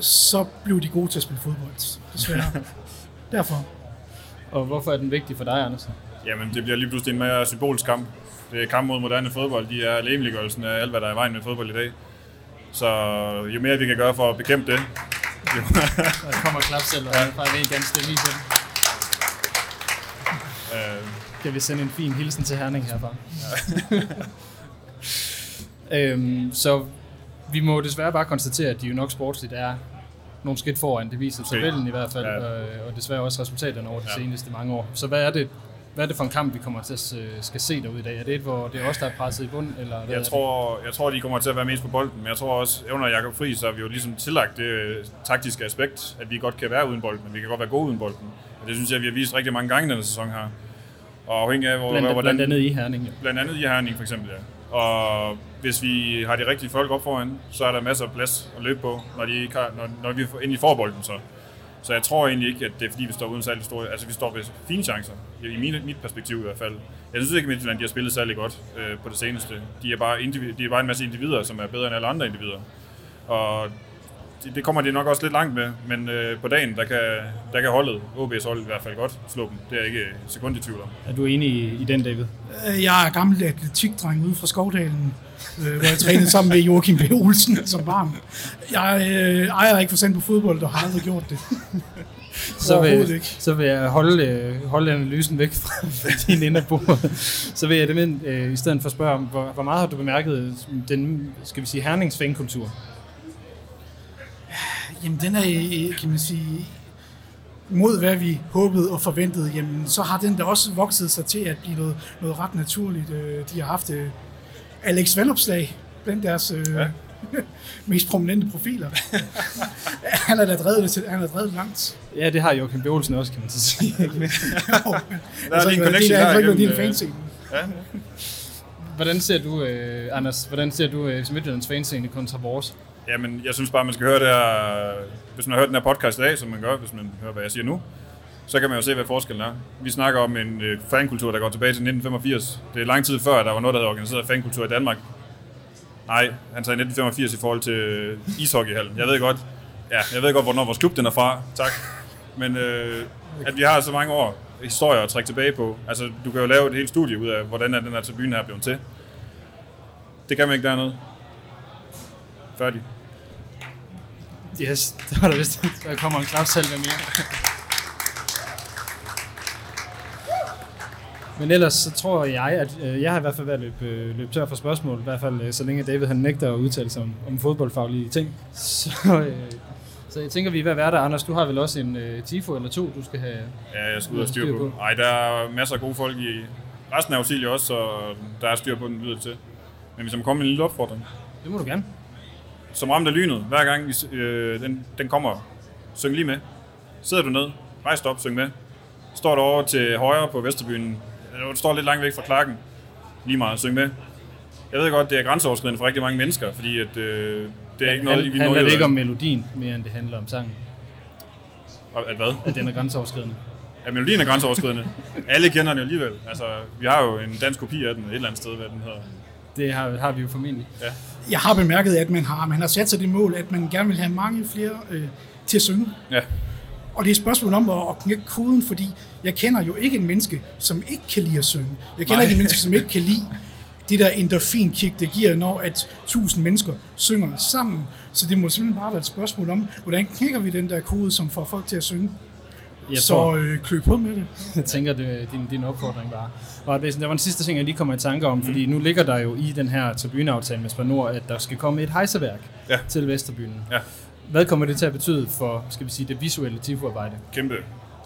så blev de gode til at spille fodbold, desværre. Derfor. Og hvorfor er den vigtig for dig, Andersen? Jamen, det bliver lige pludselig en mere symbolsk kamp. Det er kamp mod moderne fodbold. De er lægemliggørelsen af alt, hvad der er i vejen med fodbold i dag. Så jo mere vi kan gøre for at bekæmpe det, jo, Der kommer klap selv, og ja. fra en ganske stemme i på den. øh, Kan vi sende en fin hilsen til Herning herfra? øhm, så vi må desværre bare konstatere, at de jo nok sportsligt er nogle skridt foran. Det viser Okay. tabellen i hvert fald, Ja. ja. øh, og desværre også resultaterne over de Ja. ja. seneste mange år. Så hvad er det, hvad er det for en kamp, vi kommer til at skal se derude i dag? Er det et, hvor det er os, der er presset i bund? Eller hvad jeg, tror, jeg tror, de kommer til at være mest på bolden, men jeg tror også, under Jakob Fri, så har vi jo ligesom tillagt det øh, taktiske aspekt, at vi godt kan være uden bolden, men vi kan godt være gode uden bolden. Og det synes jeg, vi har vist rigtig mange gange denne sæson her. Og afhængig af, hvor, Blandt, hvordan, blandt andet i Herning. Ja. Blandt andet i Herning for eksempel, ja. Og hvis vi har de rigtige folk op foran, så er der masser af plads at løbe på, når, de når, når vi får ind i forbolden så. Så jeg tror egentlig ikke, at det er fordi, vi står uden særlig store... Altså, vi står ved fine chancer, i mit, mit perspektiv i hvert fald. Jeg synes ikke, at Midtjylland de har spillet særlig godt øh, på det seneste. De er, bare individ, de er bare en masse individer, som er bedre end alle andre individer. Og det, det kommer de nok også lidt langt med, men øh, på dagen, der kan, der kan holdet, OB's hold i hvert fald godt slå dem. Det er jeg ikke sekund i tvivl om. Er du enig i, i den, David? Øh, Jeg er gammel atletikdreng ude fra Skovdalen, øh, hvor jeg trænede sammen med Joachim B. Olsen som barn. Jeg øh, ejer ikke forstand på fodbold og har aldrig gjort det. så vil, så vil jeg holde, øh, holde analysen væk fra, fra din bordet. Så vil jeg det øh, i stedet for spørge om, hvor, hvor meget har du bemærket den, skal vi sige, Hernings fankultur? Jamen, den er, øh, kan man sige, mod hvad vi håbede og forventede, jamen, så har den da også vokset sig til at blive noget, noget ret naturligt. Øh, De har haft øh, Alex Vandopslag blandt deres øh, Ja. mest prominente profiler. han har da drevet det, til, han har drevet det langt. Ja, det har Joachim B. Olsen også, kan man så sige. Der er lige en connection der. Det er igennem, en øh, fanscene. Ja. Hvordan ser du, øh, Anders, hvordan ser du øh, Midtjyllands fanscene kontra vores? Jamen, jeg synes bare, man skal høre det her, hvis man har hørt den her podcast i dag, som man gør, hvis man hører, hvad jeg siger nu, så kan man jo se, hvad forskellen er. Vi snakker om en øh, fankultur, der går tilbage til 1985. Det er lang tid før, der var noget, der havde organiseret fankultur i Danmark. Nej, han sagde 1985 i forhold til øh, ishockeyhallen. Jeg ved godt, ja, jeg ved godt, hvornår vores klub den er fra. Tak. Men øh, at vi har så mange år historier at trække tilbage på. Altså, du kan jo lave et helt studie ud af, hvordan er den her tribune her blevet til. Det kan man ikke dernede. Færdig. Yes, det var der vist. Der kommer en klapsalve mere. Men ellers så tror jeg, at øh, jeg har i hvert fald været løb, øh, løb tør for spørgsmål, i hvert fald øh, så længe David han nægter at udtale sig om, om fodboldfaglige ting. Så, øh, så jeg tænker, vi er ved at være der. Anders, du har vel også en øh, tifo eller to, du skal have... Ja, jeg skal ud og styr på. Nej, der er masser af gode folk i resten af Auxilia også, så der er styr på den lyder til. Men hvis man kommer med en lille opfordring. Det må du gerne. Som ramt af lynet, hver gang vi, øh, den, den kommer, syng lige med. Sidder du ned, rejs dig op, syng med. Står du over til højre på Vesterbyen, du står lidt langt væk fra klakken, lige meget, syng med. Jeg ved godt, det er grænseoverskridende for rigtig mange mennesker, fordi at, øh, det er ikke noget, Han, vi handler det ikke om melodien, mere end det handler om sangen. At hvad? At den er grænseoverskridende. At melodien er grænseoverskridende. Alle kender den jo alligevel. Altså, vi har jo en dansk kopi af den et eller andet sted, hvad den hedder. Det har, har vi jo formentlig. Ja. Jeg har bemærket, at man har, man har sat sig det mål, at man gerne vil have mange flere øh, til at synge. Ja, Og det er et spørgsmål om at, at knække koden, fordi jeg kender jo ikke en menneske, som ikke kan lide at synge. Jeg kender Nej. ikke en menneske, som ikke kan lide det der endorfinkick, det giver, når at tusind mennesker synger sammen. Så det må simpelthen bare være et spørgsmål om, hvordan knækker vi den der kode, som får folk til at synge. Jeg så tror, øh, klø på med det. jeg tænker, det, din, din opfordring var. Og det, der var den sidste ting, jeg lige kommer i tanke om, fordi nu ligger der jo i den her tribuneaftale med Spanor, at der skal komme et hejseværk Ja. til Vesterbyen. ja. Hvad kommer det til at betyde for, skal vi sige, det visuelle tifoarbejde? Kæmpe.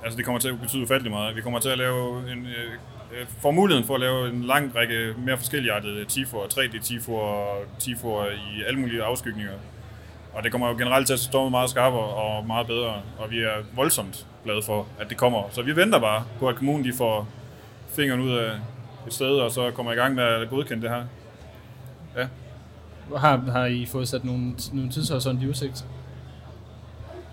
Altså, det kommer til at betyde ufattelig meget. Vi kommer til at lave en, øh, øh, får muligheden for at lave en lang række mere forskelligartede tifoer, 3D-tifoer, tifoer i alle mulige afskygninger. Og det kommer jo generelt til at stå meget skarpere og meget bedre, og vi er voldsomt glade for, at det kommer. Så vi venter bare på, at kommunen de får fingeren ud af et sted, og så kommer i gang med at godkende det her. Ja. Har, har I fået sat nogle, nogle tidshorisont i udsigt?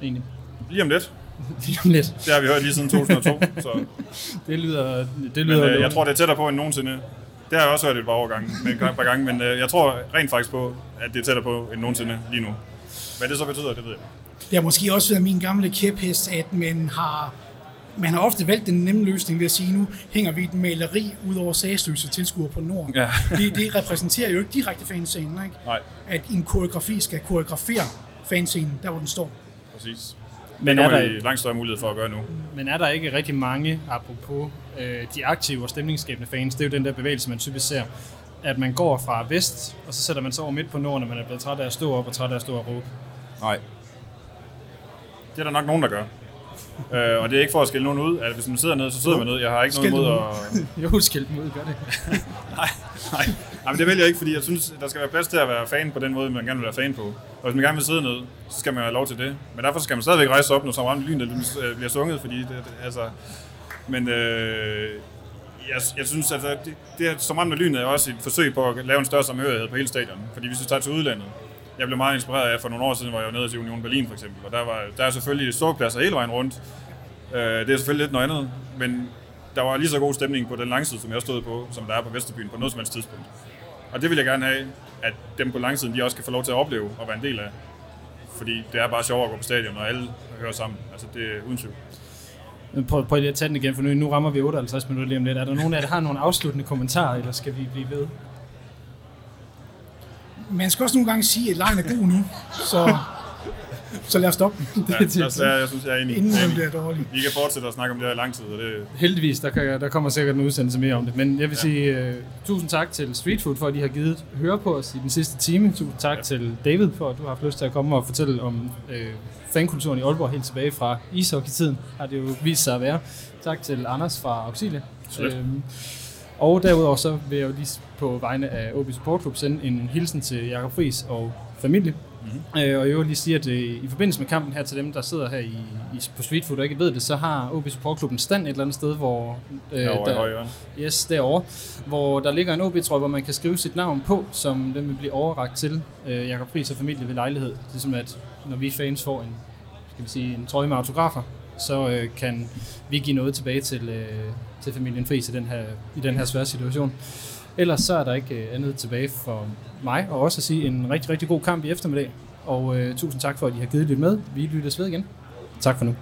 Egentlig. Lige om lidt. Lige om lidt. Det har vi hørt lige siden 2002, så Det lyder, det Men lyder øh, jeg tror, det er tættere på end nogensinde. Det har jeg også hørt et par, overgange, med et par gange, men øh, jeg tror rent faktisk på, at det er tættere på end nogensinde lige nu. Hvad det så betyder, det ved jeg. Det har måske også været min gamle kæphest, at man har, man har ofte valgt den nemme løsning ved at sige, nu hænger vi et maleri ud over sagsløse tilskuere på Norden. Ja. det, det repræsenterer jo ikke direkte fanscenen, ikke? Nej, at en koreografi skal koreografere fanscenen, der hvor den står. Præcis. Men Det er, der, vi langt større mulighed for at gøre nu. men er der ikke rigtig mange, apropos øh, de aktive og stemningsskabende fans, det er jo den der bevægelse, man typisk ser, at man går fra vest, og så sætter man sig over midt på norden, og man er blevet træt af at stå op og træt af at stå og råbe. Nej. Det er der nok nogen, der gør. øh, og det er ikke for at skille nogen ud. At hvis man sidder ned, så sidder man ned. Jeg har ikke noget Skæld imod dem at... Jo, skilt mod, gør det. Nej, nej nej, men det vælger jeg ikke, fordi jeg synes, der skal være plads til at være fan på den måde, man gerne vil være fan på. Og hvis man gerne vil sidde ned, så skal man have lov til det. Men derfor skal man stadigvæk rejse op, når så ramt lyn øh, bliver sunget, fordi det, det altså... Men øh, jeg, jeg synes, at det, det som ramt lynet er også et forsøg på at lave en større samhørighed på hele stadion. Fordi hvis vi tager til udlandet, jeg blev meget inspireret af, for nogle år siden hvor jeg var nede til Union Berlin for eksempel, og der, var, der er selvfølgelig ståpladser hele vejen rundt. Øh, det er selvfølgelig lidt noget andet, men der var lige så god stemning på den langside, som jeg stod på, som der er på Vesterbyen på noget som helst tidspunkt. Og det vil jeg gerne have, at dem på langsiden, de også kan få lov til at opleve og være en del af. Fordi det er bare sjovere at gå på stadion, og alle hører sammen. Altså det er uden tvivl. Men Prøv, prøv lige at tage den igen, for nu, nu rammer vi 58 minutter lige om lidt. Er der nogen af jer, der har nogle afsluttende kommentarer, eller skal vi blive ved? Man skal også nogle gange sige, at lejen er god nu, så, så lad os stoppe den, Ja, der, der, jeg synes, jeg er enig. inden Jeg er enig. bliver dårlig. Vi kan fortsætte at snakke om det her i lang tid, og det, Heldigvis, der, kan, der kommer sikkert en udsendelse mere om det. Men jeg vil ja. sige uh, tusind tak til Street Food for, at de har givet høre på os i den sidste time. Tusind tak ja. til David for, at du har haft lyst til at komme og fortælle om øh, fankulturen i Aalborg helt tilbage fra ishockey-tiden, har det jo vist sig at være. Tak til Anders fra Auxilia. Øhm, og derudover så vil jeg jo lige på vegne af OB Support Club sende en hilsen til Jakob Friis og familie. Mm-hmm. Øh, og jeg vil lige sige, at øh, i forbindelse med kampen her til dem, der sidder her i, i, på Street Food og ikke ved det, så har OB Support stand et eller andet sted, hvor, øh, herovre i højre. yes, derovre, hvor der ligger en OB-trøje, hvor man kan skrive sit navn på, som den vil blive overragt til øh, Jakob Friis og familie ved lejlighed. Det er som at, når vi fans får en, skal vi sige, en trøje med autografer, så øh, kan vi give noget tilbage til, øh, til familien Friis i den her, i den her svære situation. Ellers så er der ikke øh, andet tilbage for mig, og også at sige en rigtig, rigtig god kamp i eftermiddag. Og øh, tusind tak for, at I har givet lidt med. Vi lyttes ved igen. Tak for nu.